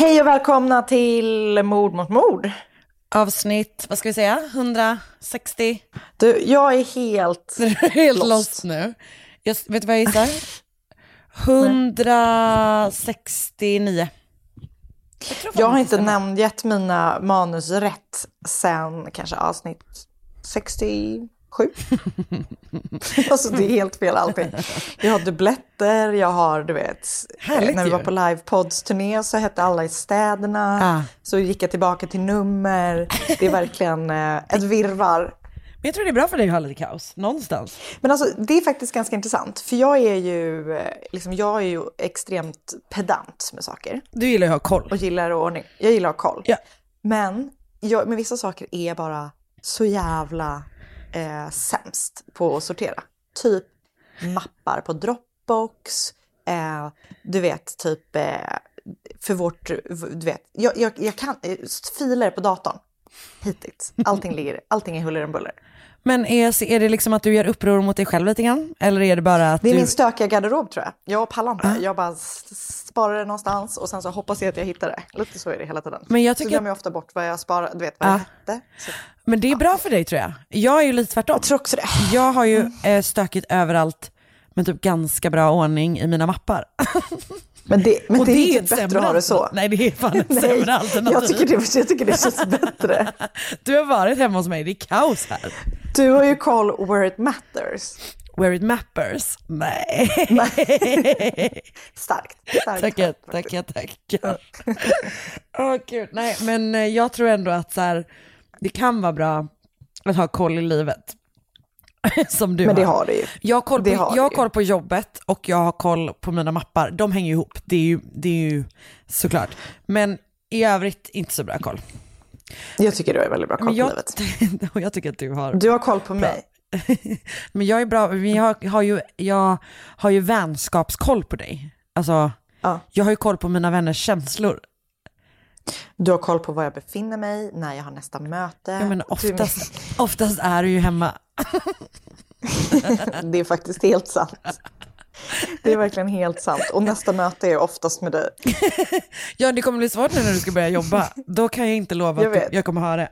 Hej och välkomna till Mord mot mord. Avsnitt, vad ska vi säga, 160? Du, jag är helt... Du är helt Lost. lost nu. Jag, vet du vad jag gissar? 169. Jag har inte namngett mina manus rätt sen kanske avsnitt 67. alltså det är helt fel allting. Jag har dubbletter, jag har du vet, Härligt när vi var på livepods-turné så hette alla i städerna. Ah. Så gick jag tillbaka till nummer. Det är verkligen eh, ett virrvarr. Men jag tror det är bra för dig att ha lite kaos, någonstans. Men alltså, det är faktiskt ganska intressant. För jag är ju, eh, liksom, jag är ju extremt pedant med saker. Du gillar ju att ha koll. Och gillar ordning. Jag gillar att ha koll. Ja. Men jag, med vissa saker är bara så jävla eh, sämst på att sortera. Typ mappar på Dropbox. Eh, du vet, typ eh, för vårt, du vet, jag, jag, jag kan, eh, filer på datorn. Hittills. Allting ligger, allting är huller om buller. Men är, är det liksom att du gör uppror mot dig själv lite grann? Eller är det bara att Det är du... min stökiga garderob tror jag. Jag pallar inte. Jag bara sparar det någonstans och sen så hoppas jag att jag hittar det. Lite så är det hela tiden. Men jag Så tycker glömmer jag ofta bort vad jag sparar, du vet vad Ah. det hette. Så Men det är bra för dig tror jag. Jag är ju lite tvärtom. jag tror också det. Jag har ju eh, stökigt överallt, men typ ganska bra ordning i mina mappar. Men det, men Och det, är inte bättre att ha det så. Nej, det är fan ett Nej, sämre alternativ. jag, tycker det, jag tycker det känns bättre. Du har varit hemma hos mig, det är kaos här. Du har ju koll where it matters. Where it mappers? Nej. Starkt. starkt. Tackar, tackar, tackar. Åh gud, nej men eh, jag tror ändå att så här, det kan vara bra att ha koll i livet. Som du Men det har du ju. Jag har, koll på, har jag har koll på jobbet och jag har koll på mina mappar. De hänger ihop, det är ju, det är ju såklart. Men i övrigt inte så bra koll. Jag tycker du har väldigt bra koll Men på jag, livet. jag tycker att du har Du har koll på mig. Men jag är bra, men jag har ju, jag har ju vänskapskoll på dig. Alltså, Ja. jag har ju koll på mina vänners känslor. Du har koll på var jag befinner mig, när jag har nästa möte. Ja, men Du- oftast, oftast är du ju hemma. Det är faktiskt helt sant. Det är verkligen helt sant. Och nästa möte är oftast med dig. Ja, det kommer bli svårt nu när du ska börja jobba. Då kan jag inte lova Jag att jag kommer ha det.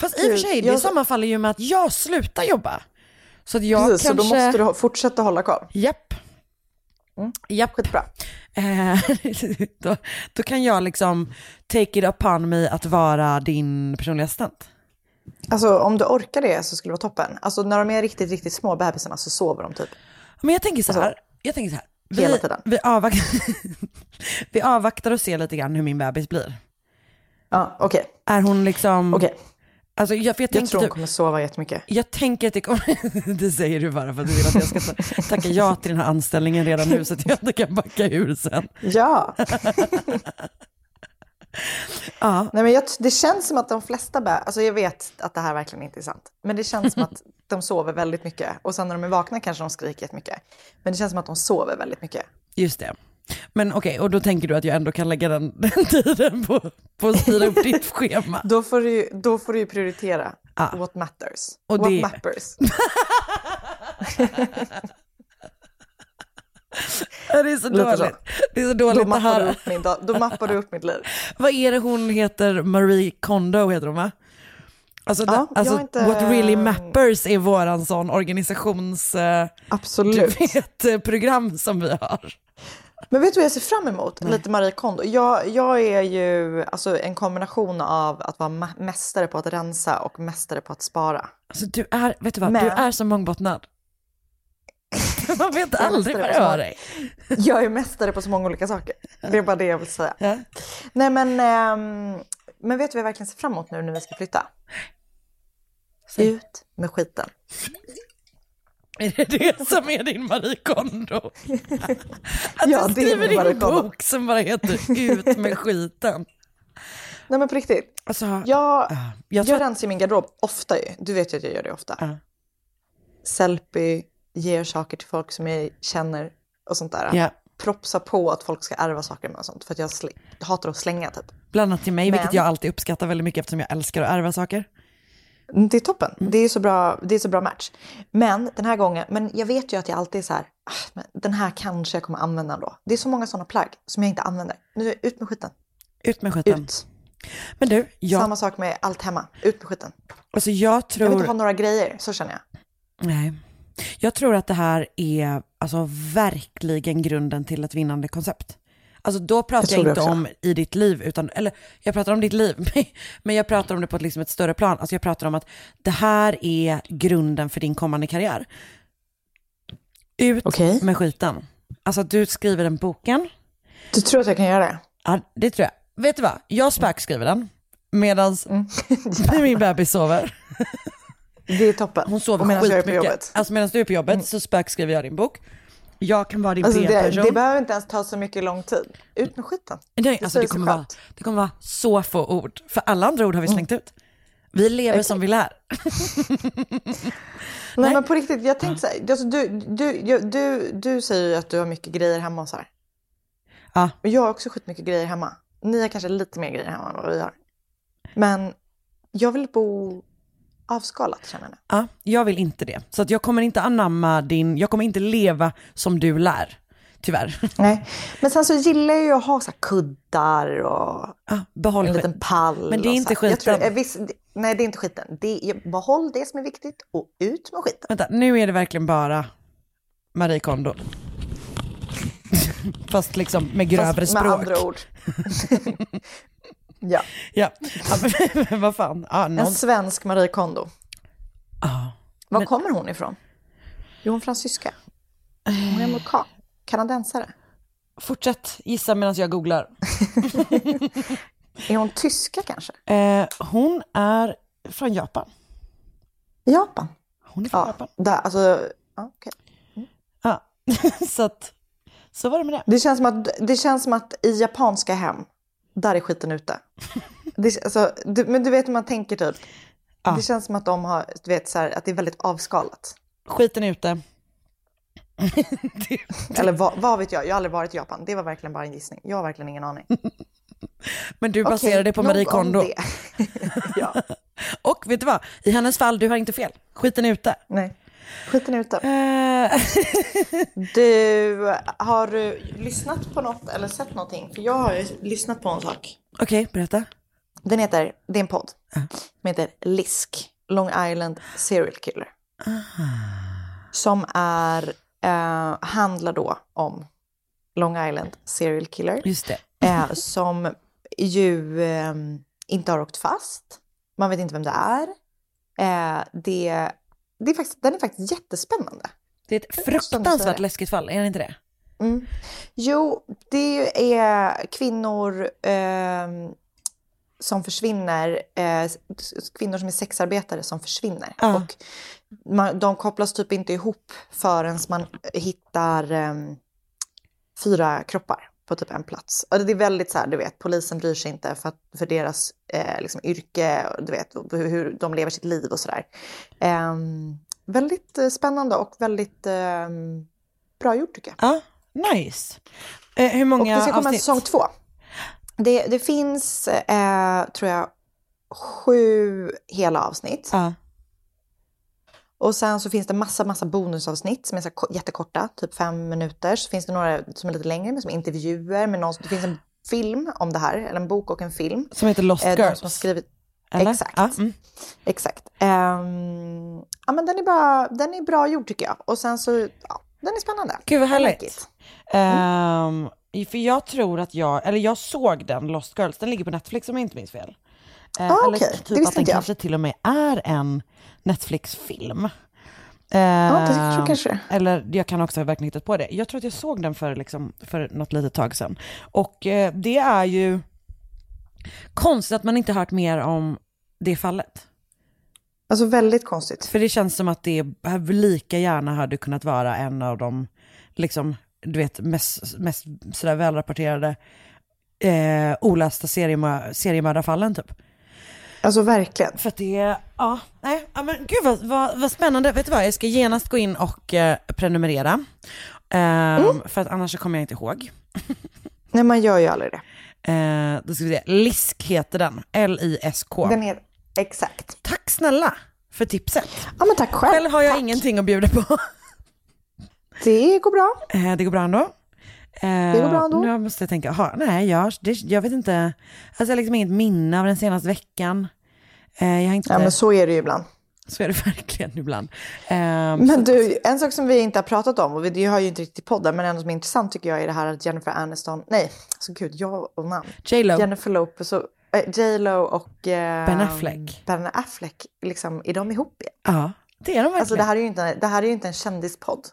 Fast i och för gud, sig, det jag- sammanfaller ju med att jag slutar jobba. Så att jag Precis, kanske... så då måste du fortsätta hålla koll. Japp. Japp. Skitbra. Eh, då, då kan jag liksom take it upon me att vara din personliga assistent. Alltså om du orkar det så skulle det vara toppen. Alltså när de är riktigt, riktigt små bebisarna så sover de typ. Men jag tänker så här, jag tänker så här. Vi, Hela tiden. Vi, avvaktar, vi avvaktar och ser lite grann hur min bebis blir. Ja, okej. Är hon liksom... Okej. Alltså, jag, jag, Jag tror hon typ, kommer sova jättemycket. jag tänker att det kommer... det säger du bara för att du vill att jag ska ta- tacka ja till den här anställningen redan nu så att jag inte kan backa ur sen. Ja. Ja, Nej, men jag, det känns som att de flesta bebisar, alltså jag vet att det här verkligen inte är sant, men det känns som att de sover väldigt mycket. Och sen när de är vakna kanske de skriker jättemycket. Men det känns som att de sover väldigt mycket. just det. Men okej, och då tänker du att jag ändå kan lägga den, den tiden på, på att styra upp ditt schema? Då får du, då får du prioritera Ah. what matters. Och what det- matters. Det är så Lite så. dåligt. Det är så Då dåligt mappar, du här. upp min, då mappar du upp mitt liv. Vad är det hon heter? Marie Kondo heter hon va? Alltså, Ja, det, alltså inte- What Really Mappers är våran sån organisations... eh, du Absolut. vet, eh, program som vi har. Men vet du vad jag ser fram emot? Lite Marie Kondo. Jag, jag är ju alltså, en kombination av att vara mästare på att rensa och mästare på att spara. Alltså, du är, vet du vad, Men- du är så mångbottnad. Man vet aldrig vad hör så- dig. Jag är mästare på så många olika saker. Det är bara det jag vill säga. Ja. Nej men, ehm, men vet du vad jag verkligen ser fram emot nu när vi ska flytta? Ut med skiten. Är det det som är din Marie Kondo? Att Ja, du är skriver min din bok som bara heter Ut med skiten. Nej men på riktigt. Alltså, Jag, jag jag, att, rensar min garderob ofta ju. Du vet ju att jag gör det ofta. Ja. Selfie, ger saker till folk som jag känner och sånt där. ja, Propsa på att folk ska ärva saker med och sånt. För att jag, jag hatar att slänga typ. bland annat till mig, vilket Men- jag alltid uppskattar väldigt mycket eftersom jag älskar att ärva saker. Mm, Det är toppen. Mm. Det är så bra, det är så bra match. Men den här gången, men jag vet ju att jag alltid är så här, ah, den här kanske jag kommer använda ändå. Det är så många sådana plagg som jag inte använder. Nu, ut med skiten. Ut med skiten. Ut. Men du, jag, Samma sak med allt hemma. Ut med skiten. alltså jag Jag vill tror... inte ha några grejer, så känner jag. Nej. Jag tror att det här är alltså verkligen grunden till ett vinnande koncept. Alltså då pratar Jag jag, inte också. om i ditt liv, utan, eller jag pratar om ditt liv, men jag pratar om det på ett, liksom ett större plan. Alltså jag pratar om att det här är grunden för din kommande karriär. Ut Okej. med skiten. Alltså att du skriver den boken, Du tror att jag kan göra det? ja, det tror jag. Vet du vad, jag spökskriver den medan Mm. min bebis sover. Det är toppen. Hon sover Och medan skitmycket. Mm. Alltså medan du är på jobbet så spökskriver jag din bok. Jag kan vara din Alltså det, B-person. det behöver inte ens ta så mycket lång tid. Ut med skiten. Nej, det alltså det, kommer vara, det kommer vara så få ord. För alla andra ord har vi slängt ut. Vi lever som vi lär. Nej, men på riktigt, jag tänkte så här, alltså, du, du, du, du säger ju att du har mycket grejer hemma och så här. Ja. Och jag har också skitmycket grejer hemma. Ni har kanske lite mer grejer hemma än vad vi har. Men jag vill bo avskalat känner jag. Ja, jag vill inte det. Så att jag kommer inte anamma din, jag kommer inte leva som du lär. Tyvärr. Nej. Men sen så gillar jag ju att ha så kuddar och behåll en liten pall. Men det är inte tror, skiten. visst, det- nej, det är inte skiten. Det är, behåll det som är viktigt och ut med skiten. Vänta, nu är det verkligen bara Marie Kondo. Fast liksom med grövre Fast språk. med andra ord. ja. Ja, men, vad fan. Ja, någon... En svensk Marie Kondo. ja. Var Men- kommer hon ifrån? Jo, hon är fransyska. Hon är amerikan. Kanadensare. Fortsätt gissa medan jag googlar. Är hon tyska kanske? Eh, hon är från Japan. Japan? Hon är från Ja, Japan. där, alltså, ja, okej. Ja. så att, så var det med det. det, känns som att, det känns som att i japanska hem, där är skiten ute. Det, alltså, du, men du vet hur man tänker typ. Ja. Det känns som att de har, du vet, så här, att det är väldigt avskalat. Skiten är ute. Eller vad, vad vet jag, jag har aldrig varit i Japan. Det var verkligen bara en gissning. Jag har verkligen ingen aning. Men du baserar Okej, det på Marie Kondo. det. ja, Och vet du vad? I hennes fall, du har inte fel. Skiten är ute. nej. Skiten är ute. Eh, Du, har du lyssnat på något eller sett någonting? För jag har ju lyssnat på en sak. Okej, berätta. Den heter, det är en podd. Den heter LISK, Long Island Serial Killer. Som är, eh, handlar då om Long Island Serial Killer. Just det. Eh, som ju eh, inte har åkt fast. Man vet inte vem det är. Eh, det, det är faktiskt, den är faktiskt jättespännande. Det är ett fruktansvärt läskigt fall, är det inte det? Mm. Jo, det är kvinnor ehm, som försvinner, eh, kvinnor som är sexarbetare som försvinner. Ja. Och man, de kopplas typ inte ihop förrän man hittar ehm, fyra kroppar på typ en plats. Och det är väldigt så här, du vet, polisen bryr sig inte för, att, för deras eh, liksom, yrke, du vet, hur, hur de lever sitt liv och sådär. Ehm, väldigt eh, spännande och väldigt ehm, bra gjort tycker jag. Ja, Nice. Eh, hur Och många det ska komma en avsnitt? säsong två. Det, det finns, eh, tror jag, sju hela avsnitt. Ja. Och sen så finns det massa, massa bonusavsnitt som är så jättekorta, typ fem minuter. Så finns det några som är lite längre, men som intervjuer med någon. Det finns en film om det här, eller en bok och en film. Som heter Lost Eh, Girls. som har skrivit, eller? Exakt. Ja, mm. exakt. Ehm, ja, men den är, bara, den är bra gjord tycker jag. Och sen så, ja, den är spännande. Gud vad härligt. it. Ehm, för jag tror att jag, eller jag såg den Lost Girls, den ligger på Netflix om jag inte minns fel. Eh, Ah, eller. Det typ att den jag. kanske till och med är en Netflix-film. Ja, det tror kanske. Eller jag kan också ha verkligen hittat på det. Jag tror att jag såg den för, liksom, för något litet tag sedan. Och eh, det är ju konstigt att man inte hört mer om det fallet. Alltså väldigt konstigt. För det känns som att det lika gärna hade kunnat vara en av de liksom, du vet, mest, mest sådär välrapporterade eh, olästa seriemö- seriemördarfallen typ. Alltså verkligen. För att det ja, nej, ja men gud vad, vad, vad spännande. Vet du vad, jag ska genast gå in och eh, prenumerera. Ehm, För att annars så kommer jag inte ihåg. Nej, man gör ju aldrig det. Eh, då ska vi se, LISK heter den, L-I-S-K. Den är, exakt. Tack snälla för tipset. Ja, men tack själv. Själv har jag tack. ingenting att bjuda på. Det går bra. Eh, det går bra ändå. Eh, Det går bra ändå. Nu måste jag tänka, aha, nej jag, det, jag vet inte, alltså jag har liksom inget minne av den senaste veckan. Eh, jag har inte, Ja, men så är det ju ibland. så är det verkligen ibland. Eh, Men du, en sak som vi inte har pratat om, och vi- har ju inte riktigt podden, men en som är intressant tycker jag är det här att Jennifer Aniston, nej, alltså gud, jag och namn. J.Lo. Jennifer Lopez och äh, J.Lo och eh, Ben Affleck. Ben Affleck, liksom, är de ihop igen? Ja, det är de verkligen. Alltså det här är ju inte, det här är inte en kändispodd.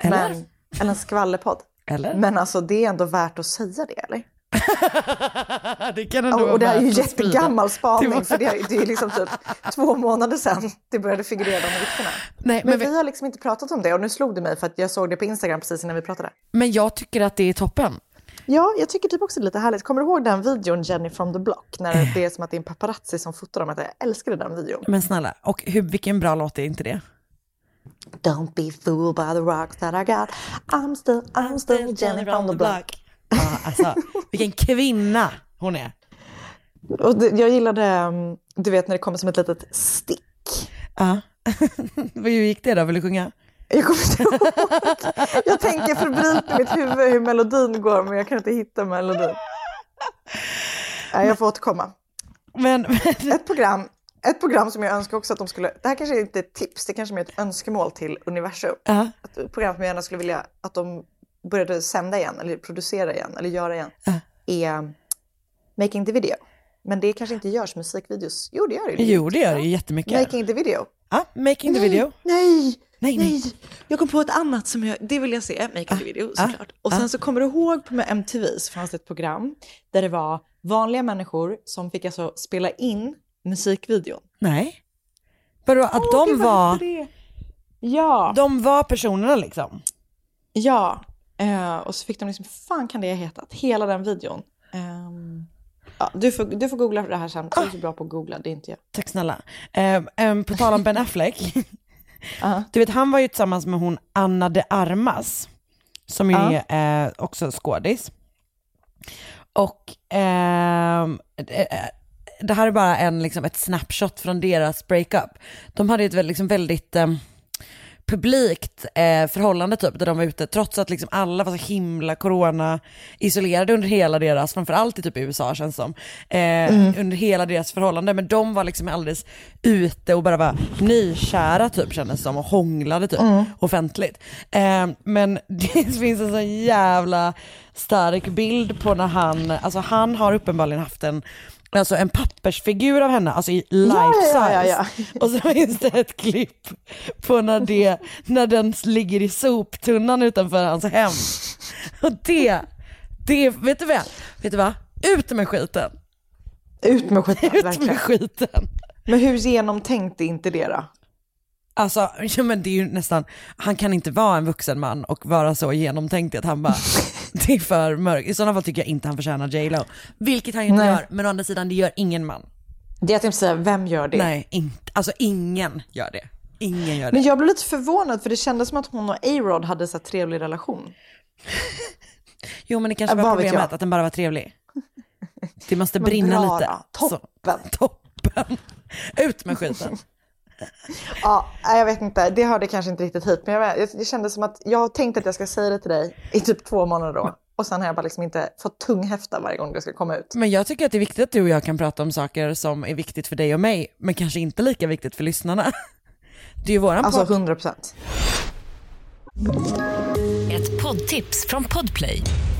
Eller? Men, eller en skvallerpodd. Eller? Men alltså det är ändå värt att säga det, eller? det kan ändå Och, och det här är ju jättegammal spaning, för det är, det är liksom typ två månader sedan det började figurera de ryktena. Nej, Men men, vi vi, har liksom inte pratat om det och nu slog det mig för att jag såg det på Instagram precis innan vi pratade. men jag tycker att det är toppen. Ja, jag tycker typ också det är lite härligt. Kommer du ihåg den videon Jenny from the block? När det är som att det är en paparazzi som fotar dem. Att jag älskade den videon. Men snälla, och hur, vilken bra låt är inte det? Don't be fooled by the rocks that I got. I'm still, I'm still Jenny from the block. Ja, alltså, vilken kvinna hon är. Och det, jag gillade, um, du vet när det kommer som ett litet stick. Ja. Hur gick det då? Vill du sjunga? Jag kommer inte ihåg. Jag tänker febrilt i mitt huvud hur melodin går men jag kan inte hitta melodin. Nej, jag får återkomma. Men, men Ett program, ett program som jag önskar också att de skulle, det här kanske inte är ett tips, det kanske är ett önskemål till universum. ja, Ett program som jag gärna skulle vilja att de började sända igen, eller producera igen, eller göra igen, är Making the Video. Men det kanske inte görs musikvideos. Jo, det gör det. jo det gör det jättemycket. Making the Video. Ja, making the video. Nej, Nej, nej. Jag kom på ett annat som jag, det vill jag se, Making the Video ah, såklart. Och sen så kommer du ihåg på MTV så fanns det ett program där det var vanliga människor som fick alltså spela in musikvideon. Nej. Vadå, att de Gud, vad var, det? Ja. de var personerna liksom? Ja, eh, och så fick de liksom, fan kan det ha hetat? Hela den videon. Ehm, ja, du, får, du får googla det här sen, du är så bra på att googla, det är inte jag. Tack snälla. Um, på tal om Ben Affleck. Ja. Du vet, han var ju tillsammans med hon Anna de Armas, som ju Ja. är eh, också skådis. Och ehm, eh, det här är bara en, liksom, ett snapshot från deras breakup. De hade ett väldigt, liksom, väldigt ehm, publikt eh, förhållande typ, där de var ute, trots att liksom alla var så himla corona-isolerade under hela deras, framförallt i typ USA känns som, eh, under hela deras förhållande. Men de var liksom alldeles ute och bara var nykära typ kändes som och hånglade typ offentligt. Eh, men det finns en så jävla stark bild på när han, alltså han har uppenbarligen haft en Alltså en pappersfigur av henne, alltså i life Ja, ja, ja, size. Och så finns det ett klipp på när, det, när den ligger i soptunnan utanför hans hem. Och det, det, vet du vad? Vet du vad? Ut med skiten! Ut med skiten, Ut verkligen. med skiten! Men hur genomtänkt är inte det då? Alltså, ja, men det är ju nästan, han kan inte vara en vuxen man och vara så genomtänkt att han bara, det är för mörkt. I sådana fall tycker jag inte han förtjänar J Lo. Vilket han ju inte Nej. gör, men å andra sidan det gör ingen man. Det jag tänkte säga, vem gör det? Nej, inte, alltså ingen gör det. Ingen gör det. Men jag blev lite förvånad för det kändes som att hon och A-Rod hade så trevlig relation. Jo men det kanske Ja, var vad problemet, att den bara var trevlig. Det måste brinna bra lite. då. Så. Toppen. Toppen. Ut med skiten. Ja, jag vet inte. Det hörde kanske inte riktigt hit. Men jag, jag, det kändes som att jag har tänkt att jag ska säga det till dig i typ två månader då. Och sen har jag bara liksom inte fått tunghäfta varje gång det ska komma ut. Men jag tycker att det är viktigt att du och jag kan prata om saker som är viktigt för dig och mig, men kanske inte lika viktigt för lyssnarna. Det är ju våran Alltså podd. 100 procent. Ett poddtips från Podplay.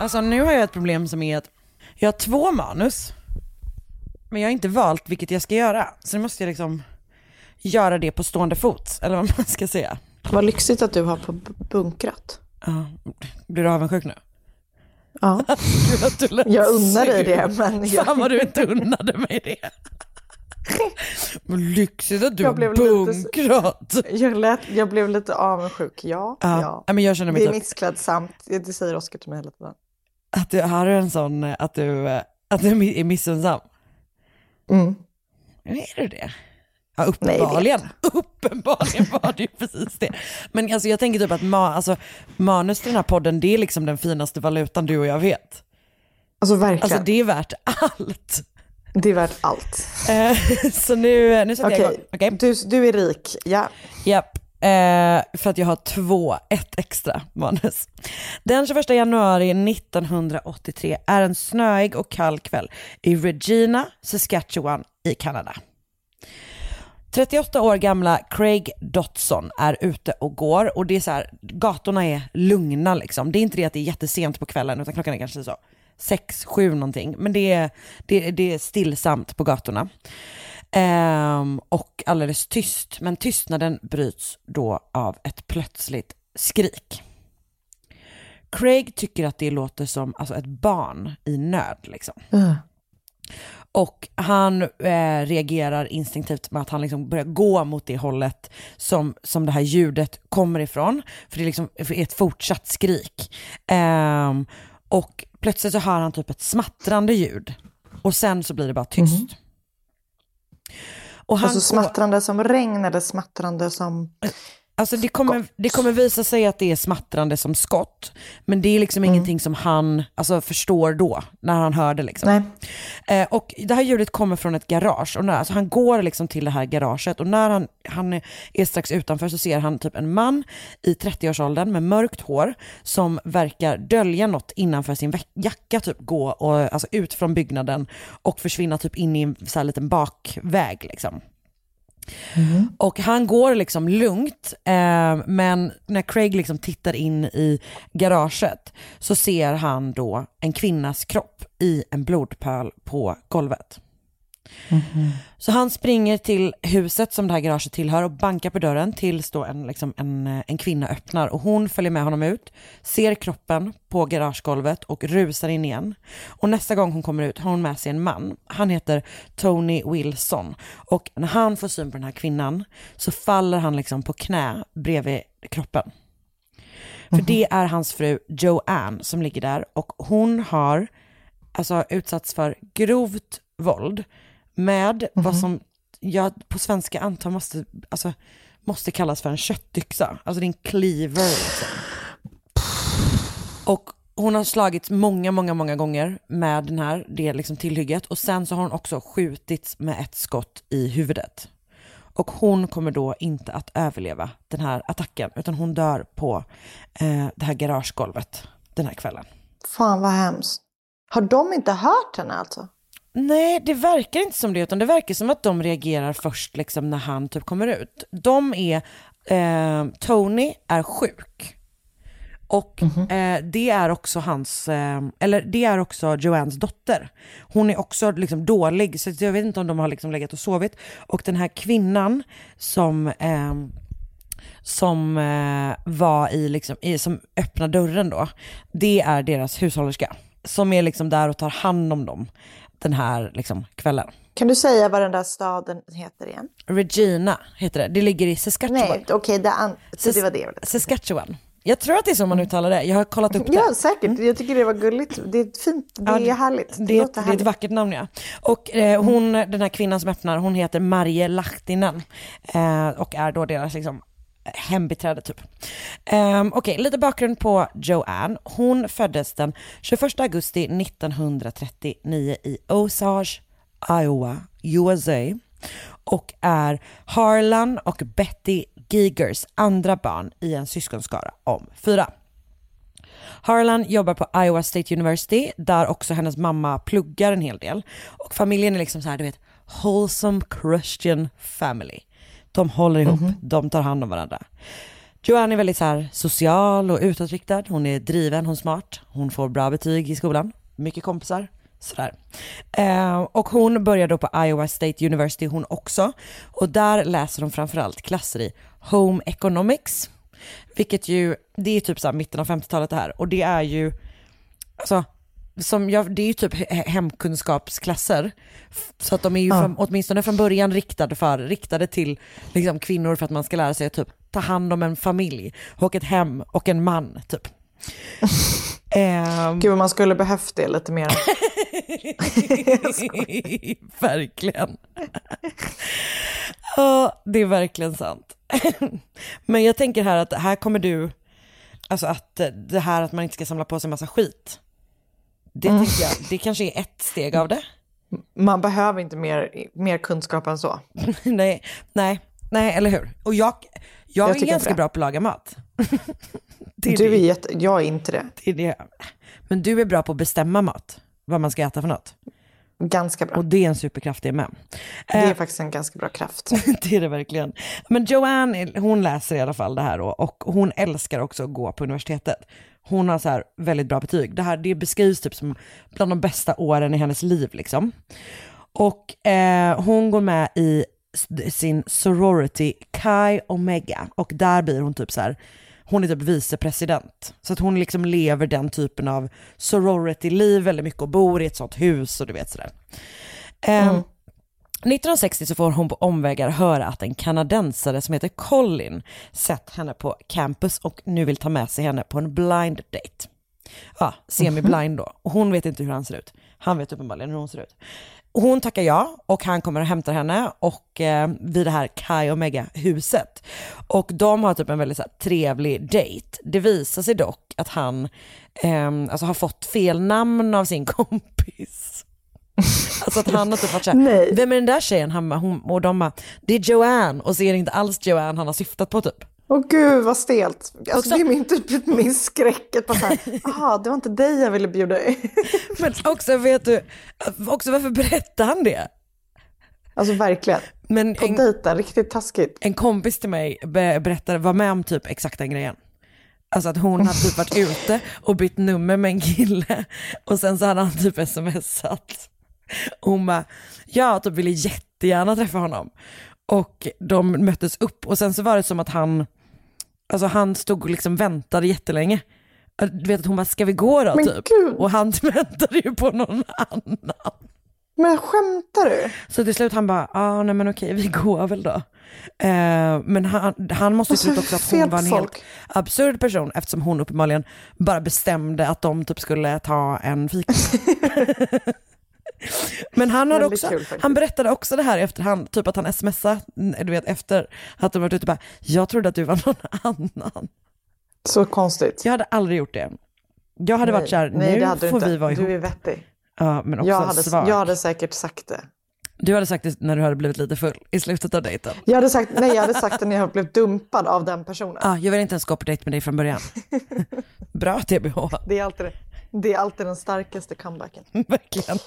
Alltså nu har jag ett problem som är att jag har två manus, men jag har inte valt vilket jag ska göra. Så nu måste jag liksom göra det på stående fot, eller vad man ska säga. Vad lyxigt att du har på bunkrat. Ja, blir du avundsjuk nu? Ja, Gud jag unnar dig det. Men jag, Fan vad du inte unnade mig det. Vad lyxigt att du Jag har blev lite- bunkrat. jag, lät, jag blev lite avundsjuk. Ja, Ja. ja. ja, men jag känner mig Det är typ, missklädsamt. Det säger Oskar till mig hela tiden. Att du har en sån, att du, att du är missunnsam. Mm. Är du det? Ja, Nej, det är uppenbarligen. Uppenbarligen var det ju precis det. Men alltså, jag tänker typ att ma- alltså, manus till den här podden, det är liksom den finaste valutan du och jag vet. Alltså verkligen. Alltså det är värt allt. Det är värt allt. Eh, så nu, nu sätter jag Okej, igång. Okej. du, du är rik. Ja. Japp. Eh, för att jag har två, ett extra manus. Den 21 januari 1983 är en snöig och kall kväll i Regina, Saskatchewan i Kanada. 38 år gamla Craig Dotson är ute och går och det är så här, gatorna är lugna liksom. Det är inte det att det är jättesent på kvällen utan klockan är kanske så 6, 7 någonting. Men det är, det, det är stillsamt på gatorna. Ehm, och alldeles tyst. Men tystnaden bryts då av ett plötsligt skrik. Craig tycker att det låter som alltså, ett barn i nöd. Liksom. Och han eh, reagerar instinktivt med att han liksom börjar gå mot det hållet som, som det här ljudet kommer ifrån. För det är, liksom, är ett fortsatt skrik. Ehm, och plötsligt så hör han typ ett smattrande ljud. Och sen så blir det bara tyst. Och han Alltså smattrande som regn eller smattrande som... Alltså det kommer, det kommer visa sig att det är smattrande som skott, men det är liksom ingenting som han alltså, förstår då, när han hör det. Liksom. Eh, och det här ljudet kommer från ett garage, och när, alltså han går liksom till det här garaget och när han, han är- är strax utanför så ser han typ en man i 30-årsåldern med mörkt hår som verkar dölja något innanför sin jacka, typ gå och, alltså, ut från byggnaden och försvinna typ in i en så här liten bakväg. Liksom. Mm. Och han går liksom lugnt, eh, men när Craig liksom tittar in i garaget så ser han då en kvinnas kropp i en blodpöl på golvet. Så han springer till huset som det här garaget tillhör och bankar på dörren tills då en, liksom en, en kvinna öppnar och hon följer med honom ut, ser kroppen på garagegolvet och rusar in igen. Och nästa gång hon kommer ut har hon med sig en man. Han heter Tony Wilson och när han får syn på den här kvinnan så faller han liksom på knä bredvid kroppen. För det är hans fru Joanne som ligger där och hon har alltså utsatts för grovt våld med vad som jag på svenska antar måste, alltså, måste kallas för en köttyxa. Alltså det är en cleaver. Liksom. Och hon har slagits många, många, många gånger med den här, det liksom tillhygget och sen så har hon också skjutits med ett skott i huvudet. Och hon kommer då inte att överleva den här attacken utan hon dör på eh, det här garagegolvet den här kvällen. Fan vad hemskt. Har de inte hört henne alltså? Nej, det verkar inte som det, utan det verkar som att de reagerar först liksom när han typ kommer ut. De är, eh, Tony är sjuk. Och eh, det är också hans, eh, eller det är också Joannes dotter. Hon är också liksom dålig, så jag vet inte om de har liksom legat och sovit. Och den här kvinnan som, eh, som eh, var i, liksom, i, som öppnar dörren då, det är deras hushållerska. Som är liksom där och tar hand om dem den här liksom, kvällen. Kan du säga vad den där staden heter igen? Regina heter det, det ligger i Saskatchewan. Nej, okej, det, an- så det var det säga. Saskatchewan. Jag tror att det är så man uttalar det, jag har kollat upp det. Ja, säkert. Jag tycker det var gulligt. Det är fint. Det Ja, är härligt. Det, Det, låter det är ett vackert namn ja. Och eh, hon, den här kvinnan som öppnar, hon heter Marje Lahtinen eh, och är då deras liksom hembiträde typ. Um, Okej, lite bakgrund på Joanne. Hon föddes den 21 augusti 1939 i Osage, Iowa, USA och är Harlan och Betty Gigers andra barn i en syskonskara om fyra. Harlan jobbar på Iowa State University där också hennes mamma pluggar en hel del. Och familjen är liksom så här, du vet, wholesome Christian family. De håller ihop, de tar hand om varandra. Joanne är väldigt så här social och utåtriktad, hon är driven, hon är smart, hon får bra betyg i skolan, mycket kompisar, sådär. Eh, och hon börjar då på Iowa State University hon också, och där läser hon framförallt klasser i Home Economics, vilket ju, det är typ så mitten av 50-talet det här, och det är ju, alltså, som jag, det är ju typ he- hemkunskapsklasser. Så att de är ju från, åtminstone från början riktade, för, riktade till liksom, kvinnor för att man ska lära sig att typ, ta hand om en familj och ett hem och en man typ. Ehm, Gud, man skulle behövt det lite mer. verkligen. Ja, det är verkligen sant. Men jag tänker här att här kommer du, alltså att det här att man inte ska samla på sig massa skit. Det tänker jag, det kanske är ett steg av det. Man behöver inte mer, mer kunskap än så. nej, nej, nej, eller hur? Och jag, jag, Jag är ganska bå på att laga mat. det är Du är jätte, jag är inte det. det är det. Men du är bra på att bestämma mat, vad man ska äta för något. Ganska bra. Och det är en superkraft det med. Det är Eh, faktiskt en ganska bra kraft. det är det verkligen. Men Joanne, hon läser i alla fall det här då, och hon älskar också att gå på universitetet. Hon har så här väldigt bra betyg. Det här det beskrivs typ som bland de bästa åren i hennes liv liksom. Och eh, hon går med i sin sorority Chi Omega och där blir hon typ så här, hon är typ vicepresident. Så att hon liksom lever den typen av sorority-liv väldigt mycket och bor i ett sånt hus och du vet sådär. Eh, 1960 så får hon på omvägar höra att en kanadensare som heter Colin sett henne på campus och nu vill ta med sig henne på en blind date. Ja, semi-blind då. Och hon vet inte hur han ser ut. Han vet uppenbarligen hur hon ser ut. Hon tackar ja och han kommer och hämtar henne och eh, vid det här Kai Omega huset. Och de har typ en väldigt så här, trevlig date. Det visar sig dock att han eh, alltså, har fått fel namn av sin kompis. Alltså att han har typ varit såhär, vem är den där tjejen? Han, hon, och de bara, det är Joanne och så är det inte alls Joanne han har syftat på typ. Åh gud vad stelt. Alltså, Också- Det är min, typ min skräck. Att bara så här, aha, det var inte dig jag ville bjuda in. Men också vet du, också varför berättar han det? Alltså verkligen. Men På en, dejten, riktigt taskigt. en kompis till mig be, berättade, var med om typ exakt den grejen. Alltså att hon hade typ varit ute och bytt nummer med en kille och sen så hade han typ smsat. Och hon bara, jag typ ville jättegärna träffa honom. Och de möttes upp och sen så var det som att han, alltså han stod och liksom väntade jättelänge. Du vet att hon bara, ska vi gå då Men typ? gud. Och han väntade ju på någon annan. Men skämtar du? Så till slut han bara, ah, nej men okej vi går väl då. Eh, men han, han måste ju Alltså, trott också att hon var en på helt folk. absurd person eftersom hon uppenbarligen bara bestämde att de typ skulle ta en fika. Men han, hade också, kul han berättade också det här i efterhand, typ att han smsade, du vet efter att de varit ute bara, jag trodde att du var någon annan. Så konstigt. Jag hade aldrig gjort det. Jag hade varit såhär, Nej, nu får inte. vi vara ihop. Du är vettig. Ja, men också Jag hade, svag. jag hade säkert sagt det. Du hade sagt det när du hade blivit lite full i slutet av dejten. Jag hade sagt, nej, jag hade sagt det när jag blev dumpad av den personen. Ah, jag vill inte ens gå på dejt med dig från början. Bra TBH, Det, är alltid, det är alltid den starkaste comebacken. verkligen.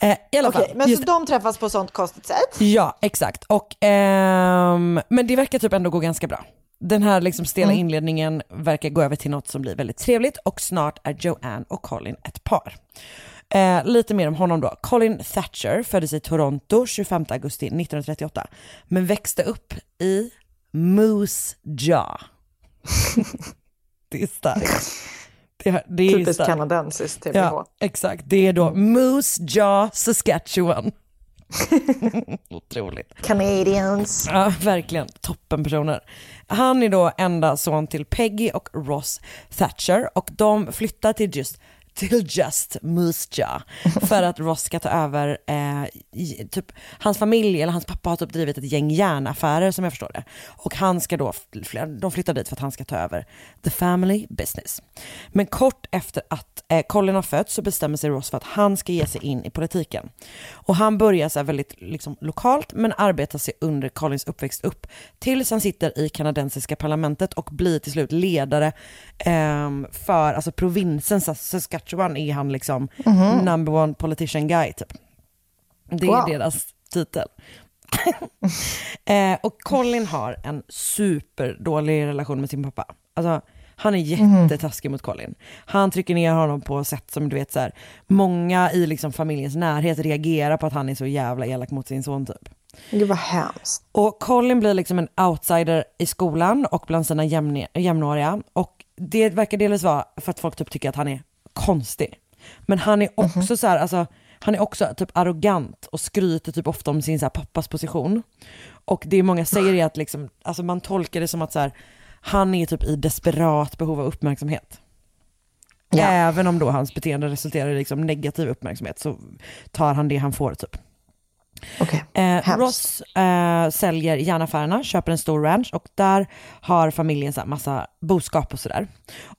Eh, I alla fall, Okej, men just så de träffas på sånt konstigt sätt. Ja, exakt. Och, ehm, men det verkar typ ändå gå ganska bra. Den här liksom stela Mm. inledningen verkar gå över till något som blir väldigt trevligt och snart är Joanne och Colin ett par. Eh, lite mer om honom då. Colin Thatcher föddes i Toronto 25 augusti 1938 men växte upp i Moose Jaw. det är starkt. Det, det är Typiskt kanadensiskt TBH. Ja, exakt. Det är då Moose Jaw Saskatchewan. Otroligt. Canadians. Ja, verkligen. Toppenpersoner. Han är då enda son till Peggy och Ross Thatcher och de flyttar till just till just Moose Jaw för att Ross ska ta över, eh, typ, hans familj eller hans pappa har typ drivit ett gäng järnaffärer som jag förstår det. Och han ska då, de flyttar dit för att han ska ta över the family business. Men kort efter att eh, Colin har fötts så bestämmer sig Ross för att han ska ge sig in i politiken. Och han börjar så här väldigt liksom, lokalt men arbetar sig under Colins uppväxt upp tills han sitter i kanadensiska parlamentet och blir till slut ledare ehm, för alltså provinsen Sas- Saskatchewan är han liksom number one politician guy typ. Det är Wow. deras titel. eh, och Colin har en superdålig relation med sin pappa. Alltså, han är jättetaskig mot Colin. Han trycker ner honom på sätt som du vet så här, många i liksom familjens närhet reagerar på att han är så jävla elak mot sin son typ. Gud vad hemskt. Och Colin blir liksom en outsider i skolan och bland sina jämne- jämnåriga. Och det verkar delvis vara för att folk typ tycker att han är konstig. Men han är också så här, alltså, han är också typ arrogant och skryter typ ofta om sin så här, pappas position. Och det många säger är att liksom, alltså, man tolkar det som att så här, han är typ i desperat behov av uppmärksamhet. Ja. Även om då hans beteende resulterar i liksom negativ uppmärksamhet så tar han det han får typ. Okej. Eh. Ross eh, säljer järnaffärerna, köper en stor ranch och där har familjen så här massa boskap och sådär.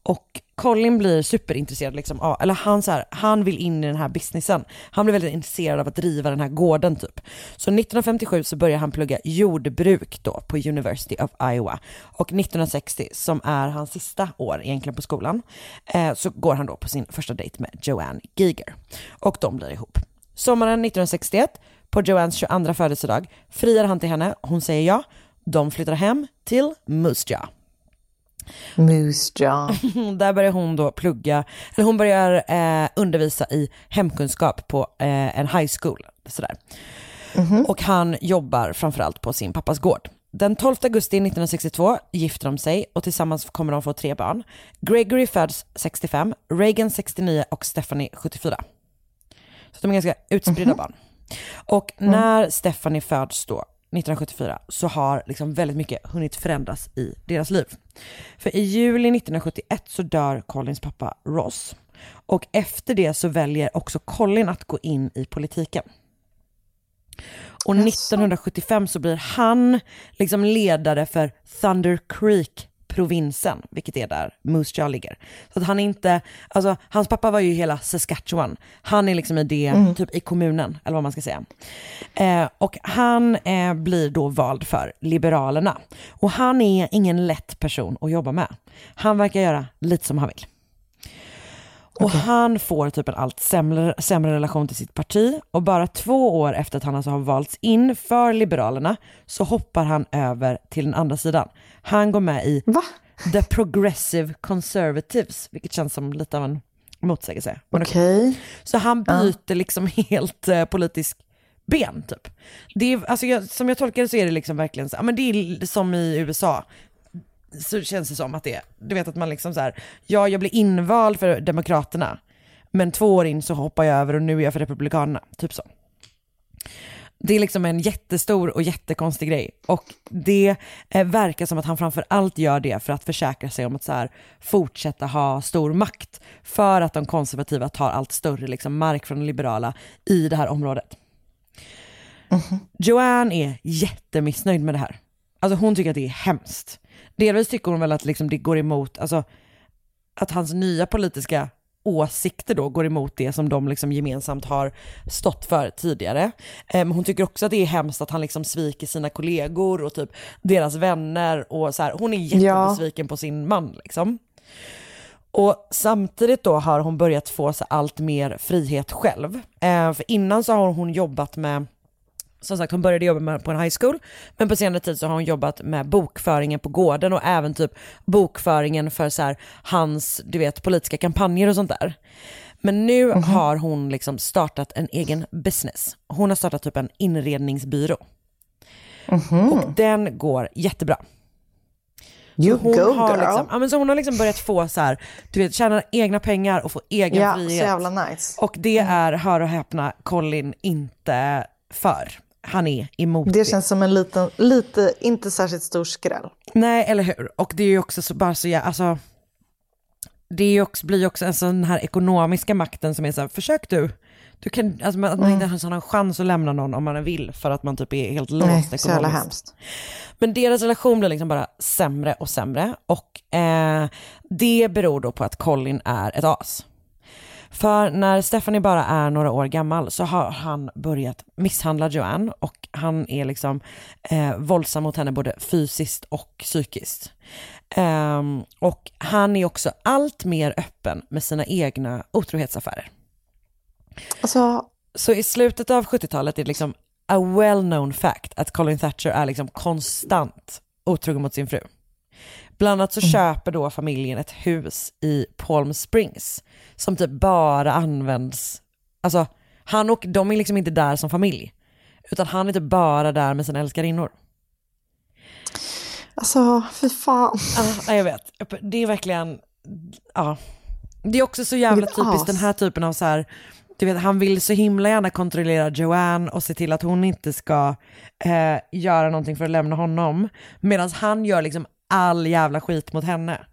Och Colin blir superintresserad, liksom, av, eller han, så här, han vill in i den här businessen. Han blir väldigt intresserad av att driva den här gården typ. Så 1957 så börjar han plugga jordbruk då på University of Iowa. Och 1960, som är hans sista år egentligen på skolan, eh, så går han då på sin första dejt med Joanne Giger. Och de blir ihop. Sommaren 1961, på Joannes 22 födelsedag, friar han till henne, hon säger ja. De flyttar hem till Moose Jaw. Moose Jaw. Där börjar hon då plugga, eller hon börjar eh, undervisa i hemkunskap på eh, en high school. Sådär. Och han jobbar framförallt på sin pappas gård. Den 12 augusti 1962 gifter de sig och tillsammans kommer de få tre barn. Gregory föds 65, Reagan 69 och Stephanie 74. Så de är ganska utspridda barn. Och när Stephanie föds då, 1974, så har liksom väldigt mycket hunnit förändras i deras liv. För i juli 1971 så dör Collins pappa Ross. Och efter det så väljer också Colin att gå in i politiken. Och 1975 så blir han liksom ledare för Thunder Creek provinsen, vilket är där Moose Jaw ligger. Så att han är inte, alltså hans pappa var ju hela Saskatchewan. Han är liksom i det, typ i kommunen, eller vad man ska säga. Eh, och han eh, blir då vald för Liberalerna. Och han är ingen lätt person att jobba med. Han verkar göra lite som han vill. Och han får typ en allt sämre, sämre relation till sitt parti och bara två år efter att han alltså har valts in för Liberalerna så hoppar han över till den andra sidan. Han går med i Va? The Progressive Conservatives, vilket känns som lite av en motsägelse. Okej. Så han byter liksom helt eh, politisk ben typ. Det är, alltså jag, som jag tolkar det så är det liksom verkligen så, men det är som i USA. Så känns det som att det är, du vet att man liksom så här, ja jag blir invald för Demokraterna, men två år in så hoppar jag över och nu är jag för Republikanerna, typ så. Det är liksom en jättestor och jättekonstig grej och det eh, verkar som att han framför allt gör det för att försäkra sig om att så här, fortsätta ha stor makt för att de konservativa tar allt större liksom, mark från de liberala i det här området. Joanne är jättemissnöjd med det här. Alltså hon tycker att det är hemskt. Delvis tycker hon väl att liksom det går emot, alltså att hans nya politiska åsikter då går emot det som de liksom gemensamt har stått för tidigare. Men hon tycker också att det är hemskt att han liksom sviker sina kollegor och typ deras vänner och så här. Hon är jättebesviken på sin man liksom. Och samtidigt då har hon börjat få så allt mer frihet själv. Eh, för innan så har hon jobbat med som sagt hon började jobba med, på en high school, men på senare tid så har hon jobbat med bokföringen på gården och även typ bokföringen för så här, hans, du vet, politiska kampanjer och sånt där. Men nu har hon liksom startat en egen business. Hon har startat typ en inredningsbyrå. Och den går jättebra. You hon go, har girl. Liksom, ja, men så hon har liksom börjat få så här, du vet, tjäna egna pengar och få egen så frihet. jävla nice. Och det är, hör och häpna, Colin inte för. Han är emot Det känns som en liten, lite, inte särskilt stor skräll. Nej, eller hur? Och det är ju också så, bara så, ja, alltså, det är också, blir ju också en sån här ekonomiska makten som är så här, försök du. du kan, alltså, man- man inte ens har en chans att lämna någon om man vill för att man typ är helt låst Nej, ekonomiskt. så jävla hemskt. Men deras relation blir liksom bara sämre och sämre och eh, det beror då på att Colin är ett as. För när Stephanie bara är några år gammal så har han börjat misshandla Joanne och han är liksom eh, våldsam mot henne både fysiskt och psykiskt. Ehm, och han är också allt mer öppen med sina egna otrohetsaffärer. Alltså, Så i slutet av 70-talet är det liksom a well-known fact att Colin Thatcher är liksom konstant otrogen mot sin fru. Bland annat så köper då familjen ett hus i Palm Springs som typ bara används, alltså han och de är liksom inte där som familj. Utan han är typ bara där med sina älskarinnor. alltså fy fan. Ja, jag vet. Det är verkligen, ja. Det är också så jävla typiskt den här typen av så här, du vet han vill så himla gärna kontrollera Joanne och se till att hon inte ska eh, göra någonting för att lämna honom. Medan han gör liksom all jävla skit mot henne.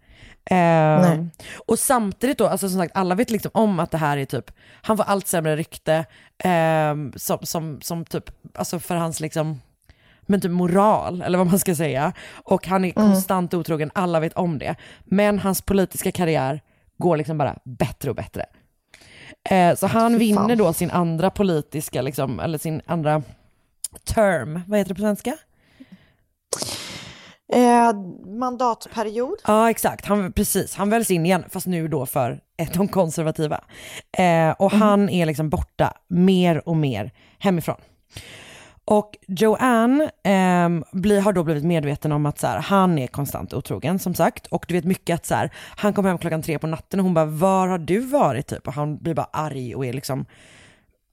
Eh, och samtidigt då, alltså som sagt alla vet liksom om att det här är typ, han får allt sämre rykte eh, som, som, som typ, alltså för hans liksom, men typ moral, eller vad man ska säga. Och han är konstant otrogen, alla vet om det. Men hans politiska karriär går liksom bara bättre och bättre. Eh, så han Fy vinner fan. då sin andra politiska, liksom, eller sin andra term, vad heter det på svenska? Eh, mandatperiod. Ja exakt, han, precis. Han väljs in igen, fast nu då för eh, de konservativa. Eh, och han är liksom borta mer och mer hemifrån. Och Joanne ehm, blir, har då blivit medveten om att så här, han är konstant otrogen som sagt. Och du vet mycket att så här, han kom hem klockan tre på natten och hon bara, var har du varit typ? Och han blir bara arg och är liksom